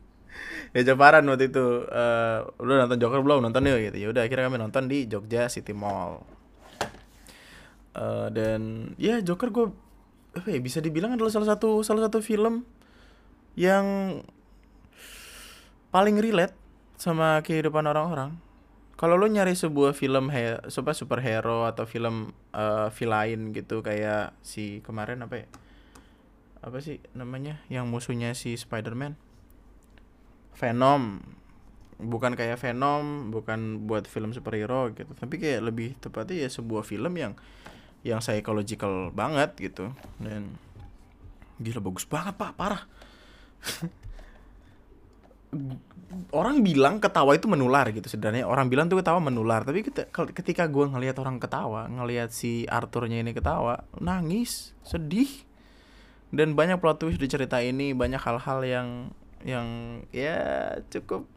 ya Japaran waktu itu uh, lu nonton Joker belum? Nonton yuk gitu. Ya udah akhirnya kami nonton di Jogja City Mall. Uh, dan ya Joker gue apa ya bisa dibilang adalah salah satu salah satu film yang paling relate sama kehidupan orang-orang. Kalau lo nyari sebuah film he super superhero atau film uh, villain gitu kayak si kemarin apa ya apa sih namanya yang musuhnya si Spider-Man Venom. Bukan kayak Venom bukan buat film superhero gitu. Tapi kayak lebih tepatnya ya sebuah film yang yang psychological banget gitu. Dan gila bagus banget pak. Parah. Orang bilang ketawa itu menular gitu sebenarnya. Orang bilang tuh ketawa menular. Tapi ketika gue ngelihat orang ketawa ngelihat si Arthurnya ini ketawa nangis sedih. Dan banyak plot twist di cerita ini banyak hal-hal yang yang ya cukup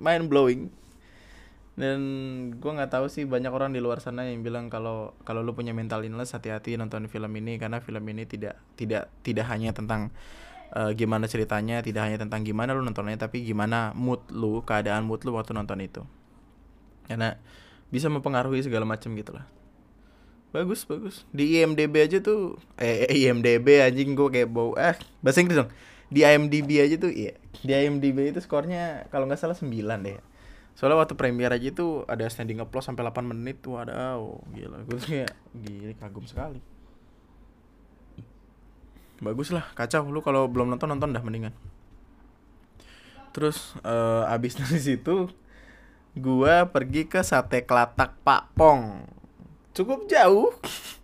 mind blowing dan gue nggak tahu sih banyak orang di luar sana yang bilang kalau kalau lu punya mental illness hati-hati nonton film ini karena film ini tidak tidak tidak hanya tentang uh, gimana ceritanya tidak hanya tentang gimana lu nontonnya tapi gimana mood lu keadaan mood lu waktu nonton itu. Karena bisa mempengaruhi segala macam gitu lah. Bagus bagus. Di IMDb aja tuh eh IMDb anjing gue kayak bau eh bahasa Inggris dong di IMDb aja tuh iya. Di IMDb itu skornya kalau nggak salah 9 deh. Soalnya waktu premier aja itu ada standing applause sampai 8 menit. Tuh ada oh gila. Gue tuh kayak gila kagum sekali. Bagus lah kacau. Lu kalau belum nonton nonton dah mendingan. Terus uh, abis dari situ gua pergi ke sate kelatak Pak Pong. Cukup jauh.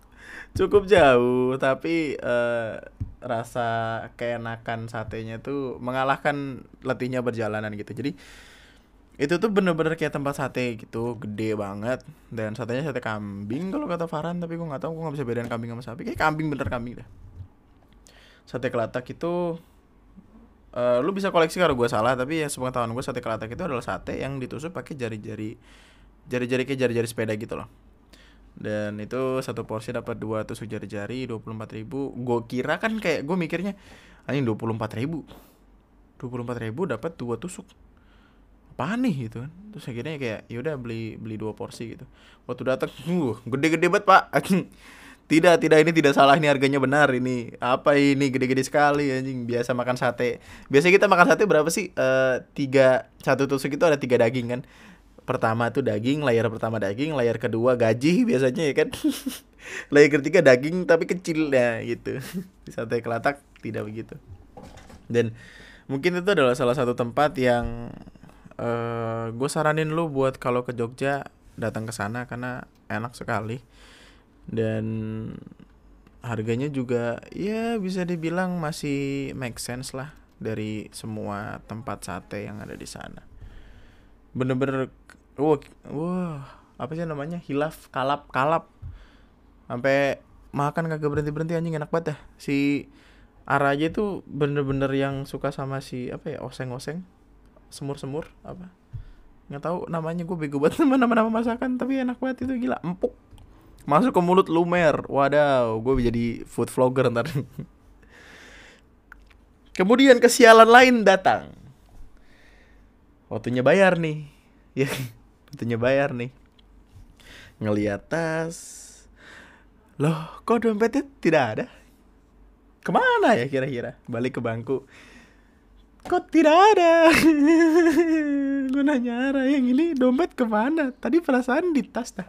Cukup jauh tapi uh, rasa keenakan satenya tuh mengalahkan letihnya berjalanan gitu. Jadi itu tuh bener-bener kayak tempat sate gitu gede banget. Dan satenya sate kambing kalau kata Farhan tapi gue nggak tahu gue nggak bisa bedain kambing sama sapi. Kayak kambing bener kambing dah sate kelatak itu uh, lu bisa koleksi kalau gue salah tapi ya sepengetahuan gue sate kelatak itu adalah sate yang ditusuk pakai jari-jari jari-jari kayak jari-jari sepeda gitu loh dan itu satu porsi dapat dua tusuk jari-jari dua puluh empat ribu. Gue kira kan kayak gue mikirnya anjing dua puluh empat ribu. dua puluh empat ribu dapat dua tusuk. Apa nih? Gitu kan. Terus akhirnya kayak yaudah beli beli dua porsi gitu. Waktu datang uh gede-gede banget pak. Tidak tidak ini tidak salah ini harganya benar ini apa ini gede-gede sekali anjing biasa makan sate. Biasa kita makan sate berapa sih? Uh, tiga satu tusuk itu ada tiga daging kan pertama tuh daging layar pertama daging layar kedua gaji biasanya ya kan? Layar ketiga daging tapi kecil ya gitu. Di sate kelatak tidak begitu. Dan mungkin itu adalah salah satu tempat yang uh, eh, gue saranin lu buat kalau ke Jogja datang ke sana karena enak sekali. Dan harganya juga ya bisa dibilang masih make sense lah dari semua tempat sate yang ada di sana bener-bener wah wah apa sih namanya? Hilaf kalap kalap. Sampai makan kagak berhenti berhenti anjing enak banget dah si Ara aja tuh bener-bener yang suka sama si apa ya oseng-oseng. Semur-semur apa? Nggak tahu namanya gue bego banget sama nama-nama masakan tapi enak banget itu gila empuk. Masuk ke mulut lumer wadaw gue jadi food vlogger ntar. Kemudian kesialan lain datang waktunya bayar nih. Ya waktunya bayar nih. Ngeliat tas. Loh kok dompetnya tidak ada? Ke mana ya kira-kira? Balik ke bangku. Kok tidak ada? Gue nanya arah yang ini dompet ke mana? Tadi perasaan di tas dah.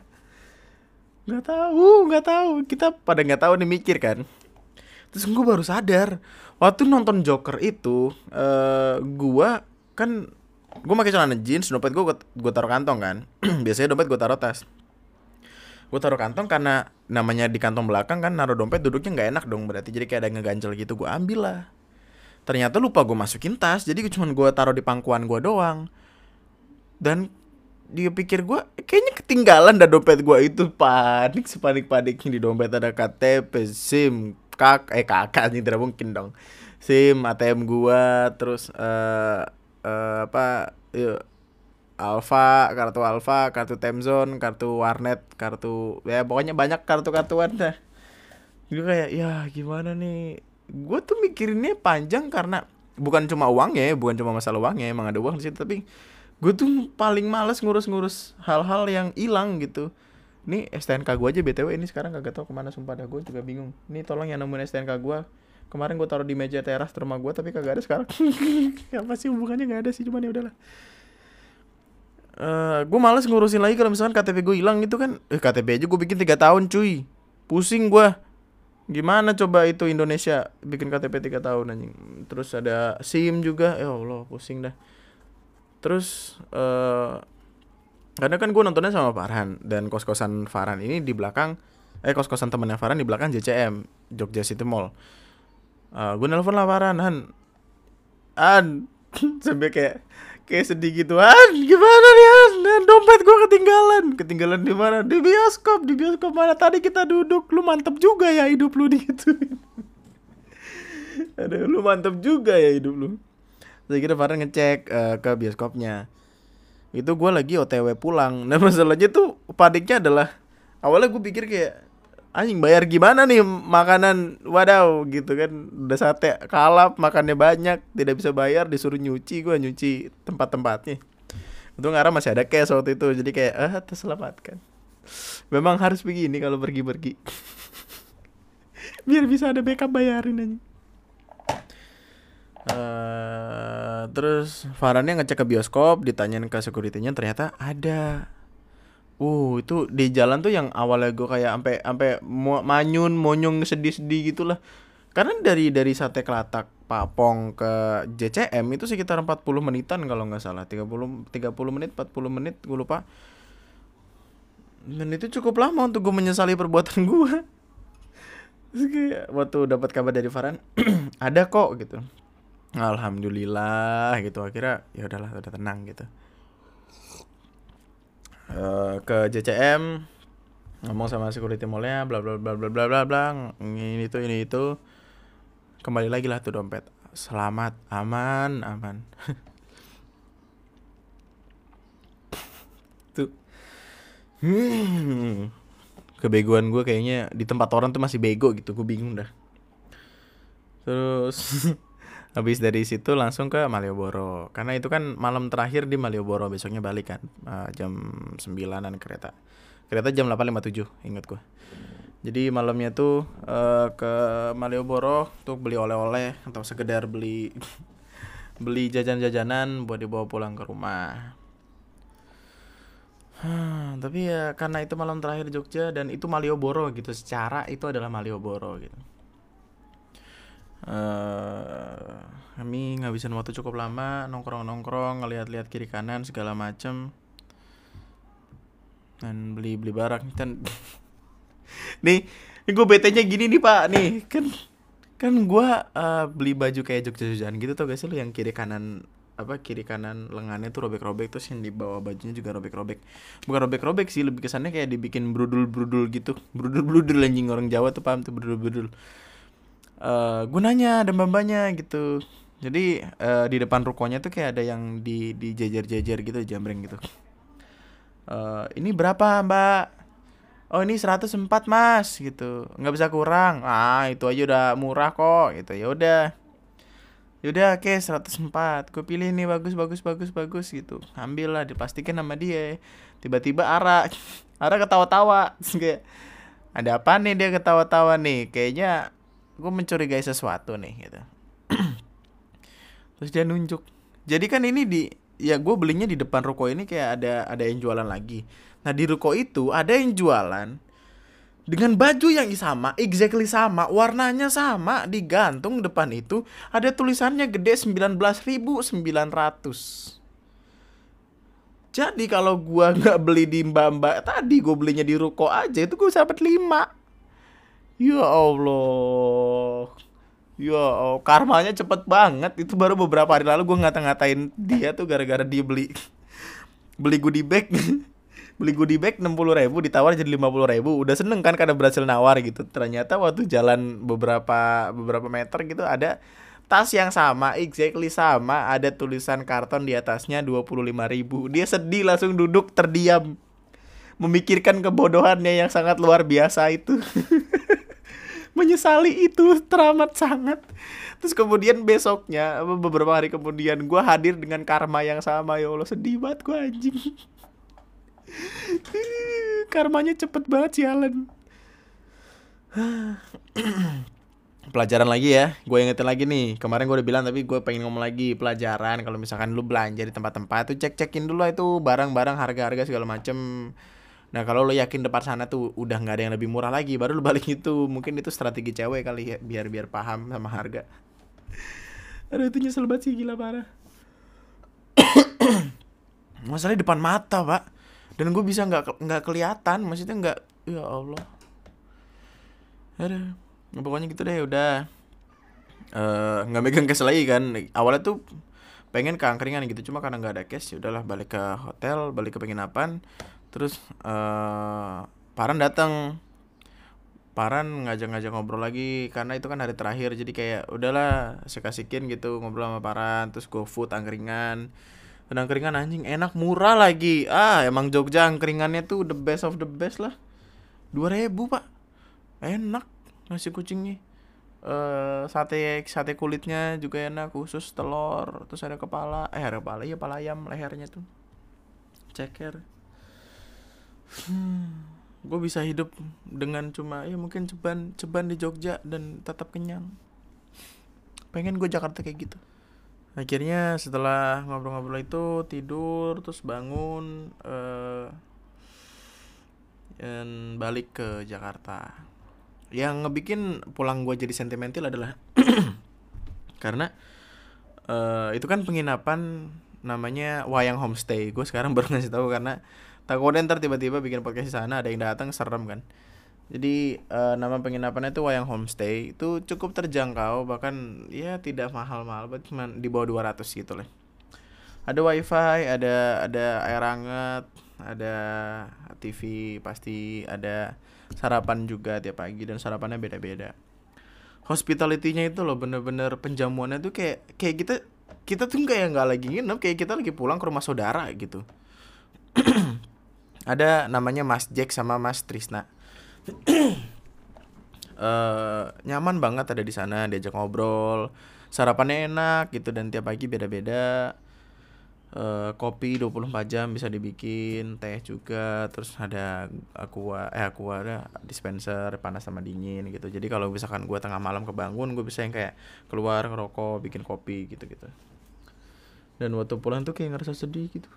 Nggak tahu nggak tahu. Kita pada nggak tahu nih mikir kan? Terus gue baru sadar waktu nonton Joker itu uh, gue kan gue pakai celana jeans dompet gue gue taruh kantong kan. Biasanya dompet gue taruh tas. Gue taruh kantong karena namanya di kantong belakang kan naruh dompet duduknya nggak enak dong berarti. Jadi kayak ada ngeganjel gitu gue ambil lah. Ternyata lupa gue masukin tas jadi cuma gue taruh di pangkuan gue doang. Dan dia pikir gue kayaknya ketinggalan dah dompet gue itu. Panik sepanik paniknya di dompet. Ada KTP SIM kak eh kakak nih tidak mungkin dong. SIM ATM gue terus uh, uh, apa yuk Alfa, kartu Alfa, kartu Temzone, kartu Warnet, kartu ya pokoknya banyak kartu-kartuan dah. Gue kayak ya gimana nih? Gue tuh mikirinnya panjang karena bukan cuma uangnya, bukan cuma masalah uangnya, emang ada uang di situ tapi gue tuh paling males ngurus-ngurus hal-hal yang hilang gitu. Nih STNK gue aja BTW ini sekarang kagak tau ke mana sumpah dah gue juga bingung. Nih tolong yang nemuin STNK gue. Kemarin gue taruh di meja teras rumah gue tapi kagak ada sekarang. Apa sih hubungannya nggak ada sih cuman ya udahlah. Uh, gue males ngurusin lagi kalau misalkan KTP gue hilang itu kan. Eh KTP aja gue bikin tiga tahun cuy. Pusing gue gimana coba itu Indonesia bikin KTP tiga tahun anjing? Terus ada SIM juga. Ya Allah pusing dah. Terus uh, karena kan gue nontonnya sama Farhan dan kos kosan Farhan ini di belakang eh kos kosan temennya Farhan di belakang JCM Jogja City Mall uh, gue nelfon lah Farhan. Han. An sampai kayak kayak sedih gitu. An gimana nih an dompet gue ketinggalan. Ketinggalan di mana? Di bioskop. Di bioskop mana? Tadi kita duduk. Lu mantep juga ya hidup lu di gitu ada lu mantep juga ya hidup lu. Saya kira Farhan ngecek uh, ke bioskopnya. Itu gue lagi otw pulang. Dan masalahnya tuh paniknya adalah awalnya gue pikir kayak anjing bayar gimana nih makanan? Wadaw gitu kan. Udah sate kalap makannya banyak tidak bisa bayar disuruh nyuci. Gue nyuci tempat-tempatnya. Itu ngarah masih ada cash waktu itu jadi kayak ah terselamatkan. Memang harus begini kalau pergi-pergi. Biar bisa ada backup bayarin aja uh, terus Farhannya ngecek ke bioskop ditanyain ke securitynya ternyata ada Uh, itu di jalan tuh yang awalnya gue kayak sampai sampai manyun, monyong sedih-sedih gitulah. Karena dari dari sate kelatak Papong ke JCM itu sekitar 40 menitan kalau nggak salah. 30 30 menit, 40 menit, gue lupa. Dan itu cukup lama untuk gue menyesali perbuatan gue. Waktu dapat kabar dari Farhan, ada kok gitu. Alhamdulillah gitu akhirnya ya udahlah udah tenang gitu. Eh, ke JCM ngomong sama security mallnya bla bla bla bla bla bla bla ini itu ini itu. Kembali lagi lah tuh dompet. Selamat aman aman. Tuh. Hmm. kebegoan gue kayaknya di tempat orang tuh masih bego gitu gue bingung dah. Terus habis dari situ langsung ke Malioboro. Karena itu kan malam terakhir di Malioboro besoknya balik kan. Uh, jam sembilanan kereta. Kereta jam 8.57 ingat gue jadi malamnya tuh uh, ke Malioboro untuk beli oleh-oleh atau sekedar beli beli jajan-jajanan buat dibawa pulang ke rumah. Hmm, tapi ya karena itu malam terakhir Jogja dan itu Malioboro gitu. Secara itu adalah Malioboro gitu uh, kami ngabisin waktu cukup lama nongkrong-nongkrong ngeliat-liat kiri kanan segala macem. Dan beli-beli barang. Dan nih ini gue bete-nya gini nih pak. Nih kan kan gue uh, beli baju kayak Jogja Jajan gitu tau gak sih lu? Yang kiri kanan apa kiri kanan lengannya tuh robek-robek terus yang di bawah bajunya juga robek-robek. Bukan robek-robek sih lebih kesannya kayak dibikin brudul-brudul gitu. Brudul-brudul anjing orang Jawa tuh paham tuh brudul-brudul uh, gunanya ada mbak-mbaknya gitu. Jadi uh, di depan rukonya tuh kayak ada yang di di jajar-jajar gitu jamreng gitu. Uh, ini berapa mbak? Oh ini 104 mas gitu. Nggak bisa kurang. Ah itu aja udah murah kok gitu. Ya udah. Yaudah oke okay, 104 Gue pilih nih bagus bagus bagus bagus gitu. Ambil lah dipastikan sama dia. Tiba-tiba Ara Ara ketawa-tawa. Kayak Ada apa nih dia ketawa-tawa nih? Kayaknya gue mencurigai sesuatu nih gitu Terus dia nunjuk Jadi kan ini di Ya gue belinya di depan ruko ini kayak ada ada yang jualan lagi Nah di ruko itu ada yang jualan dengan baju yang sama, exactly sama, warnanya sama, digantung depan itu ada tulisannya gede 19.900. Jadi kalau gua nggak beli di mbak-mbak tadi, gua belinya di ruko aja itu gua dapat 5. Ya Allah. Ya Allah, karmanya cepet banget. Itu baru beberapa hari lalu gue ngata-ngatain dia tuh gara-gara dia beli beli goodie bag. Beli goodie bag enam puluh ribu ditawar jadi lima puluh ribu. Udah seneng kan karena berhasil nawar gitu. Ternyata waktu jalan beberapa beberapa meter gitu ada tas yang sama exactly sama. Ada tulisan karton di atasnya dua puluh lima ribu. Dia sedih langsung duduk terdiam. Memikirkan kebodohannya yang sangat luar biasa itu menyesali itu teramat sangat. Terus kemudian besoknya beberapa hari kemudian gue hadir dengan karma yang sama. Ya allah sedih banget gue anjing. Karmanya cepet banget sih Alan. pelajaran lagi ya. Gue ingetin lagi nih. Kemarin gue udah bilang tapi gue pengen ngomong lagi. Pelajaran kalau misalkan lu belanja di tempat-tempat tuh cek cekin dulu itu barang-barang harga-harga segala macem nah kalau lo yakin depan sana tuh udah nggak ada yang lebih murah lagi baru lu balik itu mungkin itu strategi cewek kali ya biar biar paham sama harga. Aduh itu nyesel banget sih gila parah. Masalahnya depan mata pak. Dan gue bisa nggak nggak kelihatan maksudnya nggak ya Allah. Ada nah, pokoknya gitu deh udah. Eh, nggak uh, megang cash lagi kan. Awalnya tuh pengen ke angkringan gitu cuma karena nggak ada cash ya udahlah balik ke hotel balik ke penginapan terus uh, Paran datang Paran ngajak-ngajak ngobrol lagi karena itu kan hari terakhir. Jadi kayak udahlah saya kasihin gitu ngobrol sama Paran. Terus go food angkringan. Dan angkringan anjing enak murah lagi. Ah emang Jogja angkringannya tuh the best of the best lah. Dua ribu pak. Enak nasi kucingnya. Uh, sate sate kulitnya juga enak khusus telur terus ada kepala eh ada kepala iya kepala ayam lehernya tuh. Ceker hmm, gue bisa hidup dengan cuma ya mungkin ceban ceban di Jogja dan tetap kenyang. Pengen gue Jakarta kayak gitu. Akhirnya setelah ngobrol-ngobrol itu tidur terus bangun uh, dan balik ke Jakarta. Yang ngebikin pulang gue jadi sentimental adalah karena uh, itu kan penginapan namanya Wayang Homestay. Gue sekarang baru ngasih tahu karena takutnya ntar tiba-tiba bikin podcast di sana ada yang datang serem kan jadi uh, nama penginapannya itu Wayang Homestay itu cukup terjangkau bahkan ya tidak mahal-mahal, cuma di bawah 200 gitu lah. Ada wifi, ada ada air hangat, ada TV pasti, ada sarapan juga tiap pagi dan sarapannya beda-beda. Hospitality-nya itu loh bener-bener penjamuannya tuh kayak kayak kita kita tuh kayak nggak lagi nginep kayak kita lagi pulang ke rumah saudara gitu. ada namanya Mas Jack sama Mas Trisna. Uh, nyaman banget ada di sana diajak ngobrol sarapannya enak gitu dan tiap pagi beda-beda. Uh, kopi 24 jam bisa dibikin teh juga terus ada aqua eh aqua ada dispenser panas sama dingin gitu. Jadi kalau misalkan gue tengah malam kebangun gue bisa yang kayak keluar ngerokok bikin kopi gitu gitu dan waktu pulang tuh kayak ngerasa sedih gitu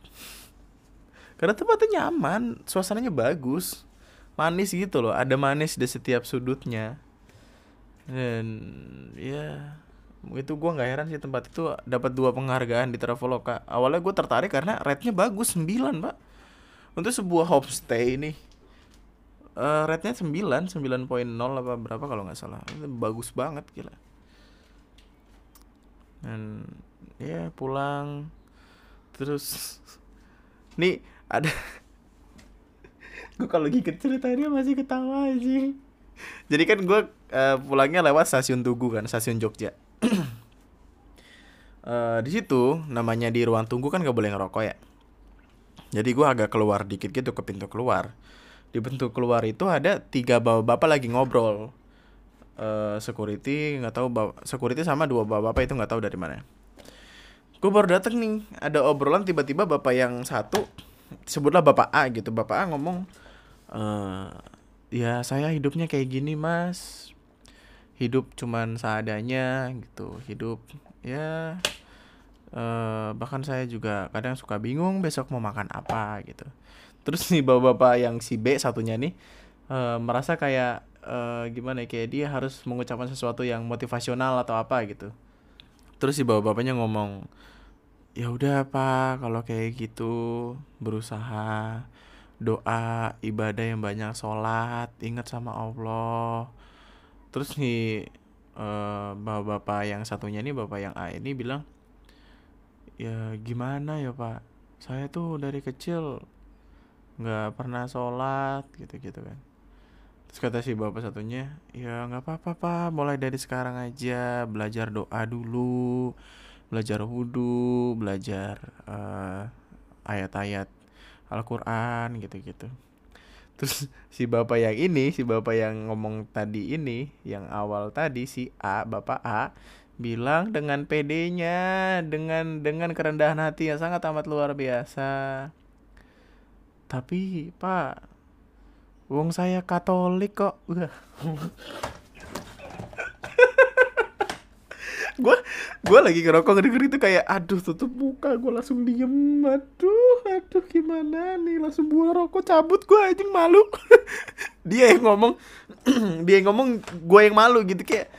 karena tempatnya nyaman suasananya bagus manis gitu loh ada manis di setiap sudutnya. Dan ya itu gue nggak heran sih tempat itu dapat dua penghargaan di Traveloka. Awalnya gue tertarik karena rate-nya bagus 9 pak. Untuk sebuah homestay ini uh, rate-nya 9 9.0 apa berapa kalau nggak salah. Bagus banget gila. Dan ya pulang terus nih ada. Gue kalau lagi ceritanya masih ketawa aja jadi kan gue uh, pulangnya lewat stasiun Tugu kan stasiun Jogja. Uh, di situ namanya di ruang tunggu kan gak boleh ngerokok ya. Jadi gue agak keluar dikit gitu ke pintu keluar. Di pintu keluar itu ada tiga bapak-bapak lagi ngobrol. Uh, security nggak tahu bapak, security sama dua bapak-bapak itu nggak tahu dari mana. Gue baru dateng nih ada obrolan tiba-tiba bapak yang satu sebutlah bapak A gitu. Bapak A ngomong e, ya saya hidupnya kayak gini mas. Hidup cuman seadanya gitu. Hidup ya uh, bahkan saya juga kadang suka bingung besok mau makan apa gitu. Terus nih bapak-bapak yang si B satunya nih uh, merasa kayak uh, gimana ya kayak dia harus mengucapkan sesuatu yang motivasional atau apa gitu. Terus si bapak-bapaknya ngomong ya udah pak. Kalau kayak gitu berusaha doa ibadah yang banyak sholat ingat sama Allah. Terus nih uh, bapak-bapak yang satunya nih bapak yang A ini bilang ya gimana ya pak? Saya tuh dari kecil nggak pernah sholat gitu-gitu kan. Terus kata si bapak satunya, ya nggak apa-apa pak, mulai dari sekarang aja. Belajar doa dulu, belajar wudhu, belajar uh, ayat-ayat Al-Quran gitu-gitu. Terus si bapak yang ini, si bapak yang ngomong tadi ini, yang awal tadi si A, bapak A, bilang dengan pedenya, dengan dengan kerendahan hati yang sangat amat luar biasa. Tapi pak, Wong saya Katolik kok. gue gue lagi ngerokok denger itu kayak aduh tutup muka gue langsung diem. Aduh aduh gimana nih? Langsung buang rokok cabut gue aja malu. Dia yang ngomong dia yang ngomong gue yang malu gitu kayak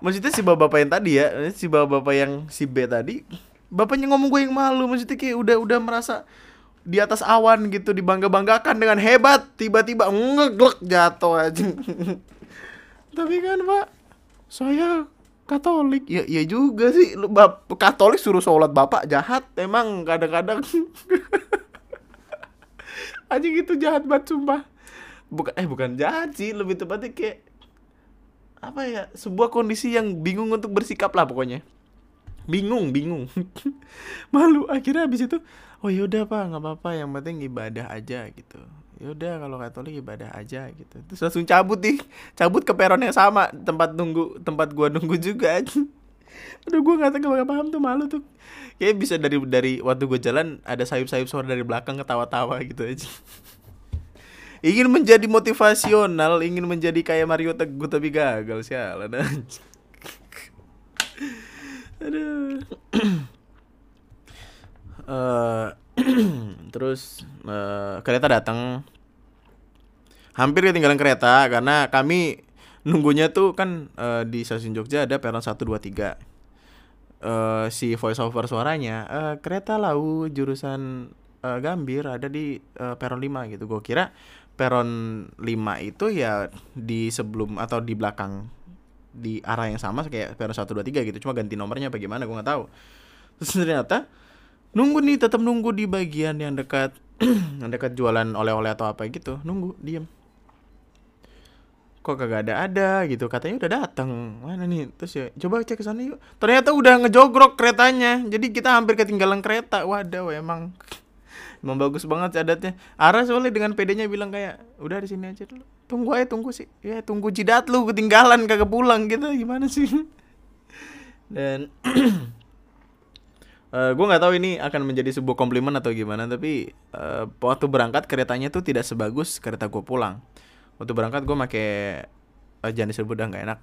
maksudnya si bapak bapak yang tadi ya si bapak bapak yang si B tadi bapaknya ngomong gue yang malu maksudnya kayak udah udah merasa di atas awan gitu dibangga-banggakan dengan hebat tiba-tiba ngeglek jatuh aja tapi kan pak saya Katolik. Ya iya juga sih. Lu bap Katolik suruh sholat bapak jahat. Emang kadang-kadang. Aja gitu jahat banget sumpah. Bukan eh bukan jahat sih. Lebih tepatnya kayak apa ya sebuah kondisi yang bingung untuk bersikap lah pokoknya. Bingung bingung. Malu. Akhirnya habis itu oh yaudah pak. Nggak apa-apa. Yang penting ibadah aja gitu yaudah kalau Katolik ibadah aja gitu. Terus langsung cabut nih cabut ke peron yang sama tempat nunggu tempat gua nunggu juga. Aduh gua nggak tahu gak paham tuh malu tuh. Kayak bisa dari dari waktu gua jalan ada sayup-sayup suara dari belakang ketawa-tawa gitu aja. Ingin menjadi motivasional ingin menjadi kayak Mario Teguh tapi gagal sialan aja. Aduh. Uh, terus uh, kereta datang hampir ketinggalan kereta karena kami nunggunya tuh kan uh, di stasiun Jogja ada peron 1 2 3. Uh, si voice over suaranya uh, kereta lau jurusan uh, Gambir ada di uh, peron 5 gitu. Gue kira peron 5 itu ya di sebelum atau di belakang di arah yang sama kayak peron 1 2 3 gitu. Cuma ganti nomornya bagaimana gue nggak tahu. Terus ternyata nunggu nih tetap nunggu di bagian yang dekat yang dekat jualan oleh-oleh atau apa gitu. Nunggu diem. Kok kagak ada ada gitu. Katanya udah datang mana nih? Terus ya coba cek ke sana yuk. Ternyata udah ngejogrok keretanya. Jadi kita hampir ketinggalan kereta. Waduh emang. Emang bagus banget cadatnya Ara soalnya dengan pedenya bilang kayak udah di sini aja dulu. Tunggu aja tunggu sih. Ya tunggu jidat lu ketinggalan kagak pulang gitu. Gimana sih? Dan Uh, eh, gue nggak tahu ini akan menjadi sebuah komplimen atau gimana tapi uh, waktu berangkat keretanya tuh tidak sebagus kereta gue pulang. Waktu berangkat gue make uh, jangan disebut udah nggak enak.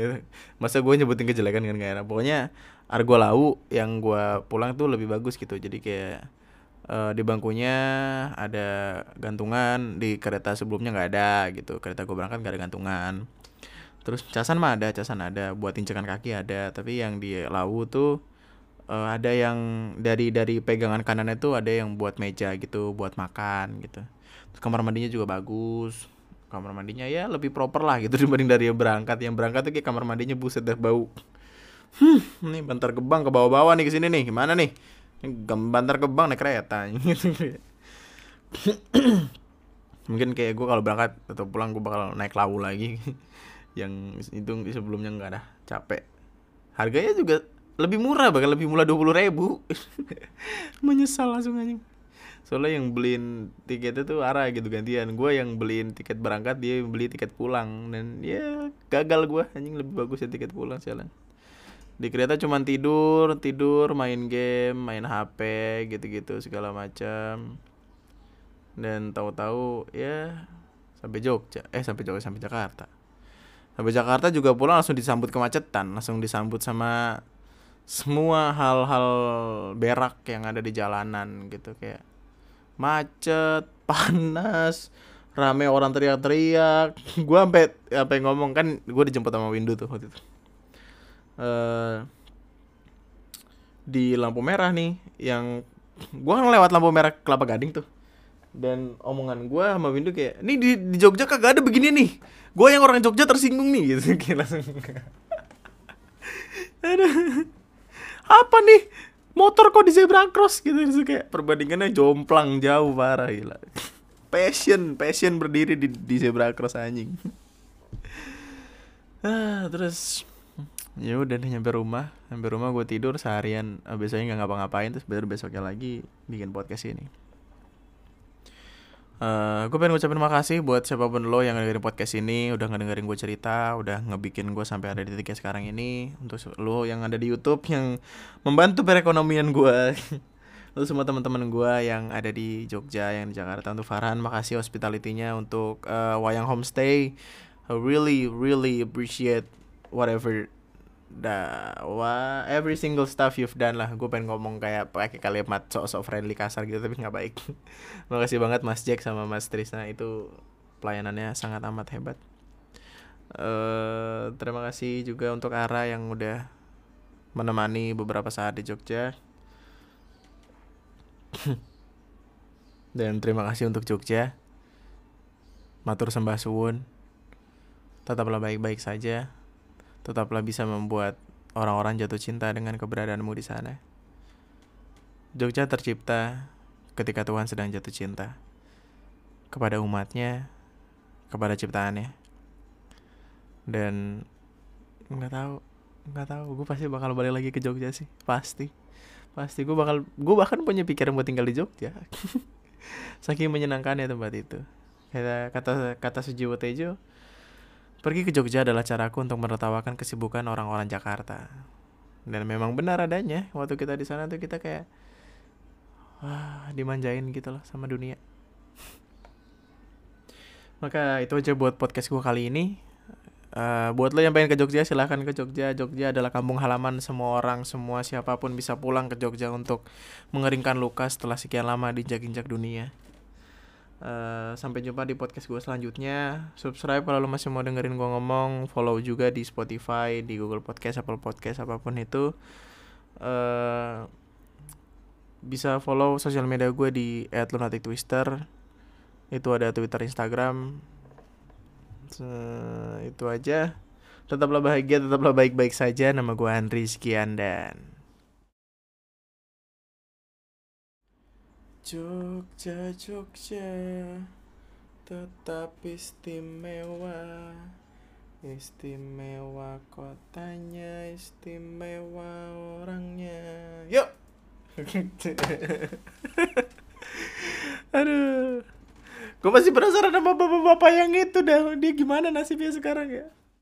Masa gue nyebutin kejelekan kan nggak enak. Pokoknya argo lau yang gue pulang tuh lebih bagus gitu. Jadi kayak uh, di bangkunya ada gantungan di kereta sebelumnya nggak ada gitu. Kereta gue berangkat nggak ada gantungan. Terus casan mah ada casan ada. Buat incekan kaki ada. Tapi yang di lau tuh uh, ada yang dari dari pegangan kanan itu ada yang buat meja gitu buat makan gitu. Terus kamar mandinya juga bagus. Kamar mandinya ya lebih proper lah gitu dibanding dari yang berangkat. Yang berangkat tuh kayak kamar mandinya buset dah bau. Hmm nih Bantar Gebang ke bawah-bawah nih ke sini nih. Gimana nih? Bantar Gebang naik kereta. Gitu. Mungkin kayak gue kalau berangkat atau pulang gue bakal naik lawu lagi. Yang itu sebelumnya nggak ada. Capek. Harganya juga lebih murah bahkan lebih murah dua puluh ribu. Menyesal langsung anjing. Soalnya yang beliin tiketnya tuh arah gitu gantian. Gue yang beliin tiket berangkat dia beli tiket pulang. Dan ya gagal gue anjing lebih bagus ya tiket pulang sialan di kereta cuma tidur tidur main game main hp gitu-gitu segala macam. Dan tahu-tahu ya sampai Jogja. Eh sampai Jogja sampai Jakarta. Sampai Jakarta juga pulang langsung disambut kemacetan. Langsung disambut sama semua hal-hal berak yang ada di jalanan gitu kayak macet panas rame orang teriak-teriak. Gue sampai sampai ngomong kan gue dijemput sama Windu tuh waktu itu. Uh, di lampu merah nih yang gue kan lewat lampu merah kelapa gading tuh. Dan omongan gue sama Windu kayak nih di, di Jogja kagak ada begini nih. Gue yang orang Jogja tersinggung nih. Gitu kayak langsung. Ada apa nih? Motor kok di zebra cross? Gitu gitu kayak perbandingannya jomplang jauh parah gila. Passion passion berdiri di, di zebra cross anjing. Ah terus ya udah nih nyampe rumah. Nyampe rumah gue tidur seharian. Biasanya nggak ngapa-ngapain terus baru besoknya lagi bikin podcast ini Uh, eh, gue pengen ngucapin makasih buat siapa pun lo yang ngedengerin podcast ini Udah ngedengerin gue cerita Udah ngebikin gue sampai ada di titik sekarang ini. Untuk lo yang ada di Youtube Yang membantu perekonomian gue Lalu semua teman-teman gue yang ada di Jogja Yang di Jakarta. Untuk Farhan makasih hospitality-nya. Untuk uh, Wayang Homestay I really really appreciate whatever da wah every single stuff you've done lah. Gue pengen ngomong kayak pakai kalimat sok-sok friendly kasar gitu tapi nggak baik. Makasih banget Mas Jack sama Mas Trisna. Itu pelayanannya sangat amat hebat. Uh, terima kasih juga untuk Ara yang udah menemani beberapa saat di Jogja. Dan terima kasih untuk Jogja. Matur sembah suwun. Tetaplah baik-baik saja tetaplah bisa membuat orang-orang jatuh cinta dengan keberadaanmu di sana. Jogja tercipta ketika Tuhan sedang jatuh cinta kepada umatnya, kepada ciptaannya. Dan nggak tahu, nggak tahu, gue pasti bakal balik lagi ke Jogja sih, pasti, pasti gue bakal, gue bahkan punya pikiran buat tinggal di Jogja. Saking menyenangkan ya tempat itu. Kata kata kata Sujiwo Tejo, Pergi ke Jogja adalah caraku untuk menertawakan kesibukan orang-orang Jakarta. Dan memang benar adanya, waktu kita di sana tuh kita kayak wah, dimanjain gitu loh sama dunia. Maka itu aja buat podcast gue kali ini. Uh, buat lo yang pengen ke Jogja silahkan ke Jogja Jogja adalah kampung halaman semua orang semua siapa pun bisa pulang ke Jogja untuk mengeringkan luka setelah sekian lama diinjak-injak dunia Uh, sampai jumpa di podcast gue selanjutnya. Subscribe kalau lo masih mau dengerin gue ngomong. Follow juga di Spotify, di Google Podcast, Apple Podcast, apa pun itu. Uh, bisa follow sosial media gue di @lunatictwister. Itu ada Twitter, Instagram. Uh, itu aja. Tetaplah bahagia, tetaplah baik-baik saja. Nama gue Andri Sekian dan Jogja, Jogja tetap istimewa. Istimewa kotanya, istimewa orangnya. Yuk! Aduh. Gue masih penasaran sama bapak-bapak yang itu dah Dia gimana nasibnya sekarang ya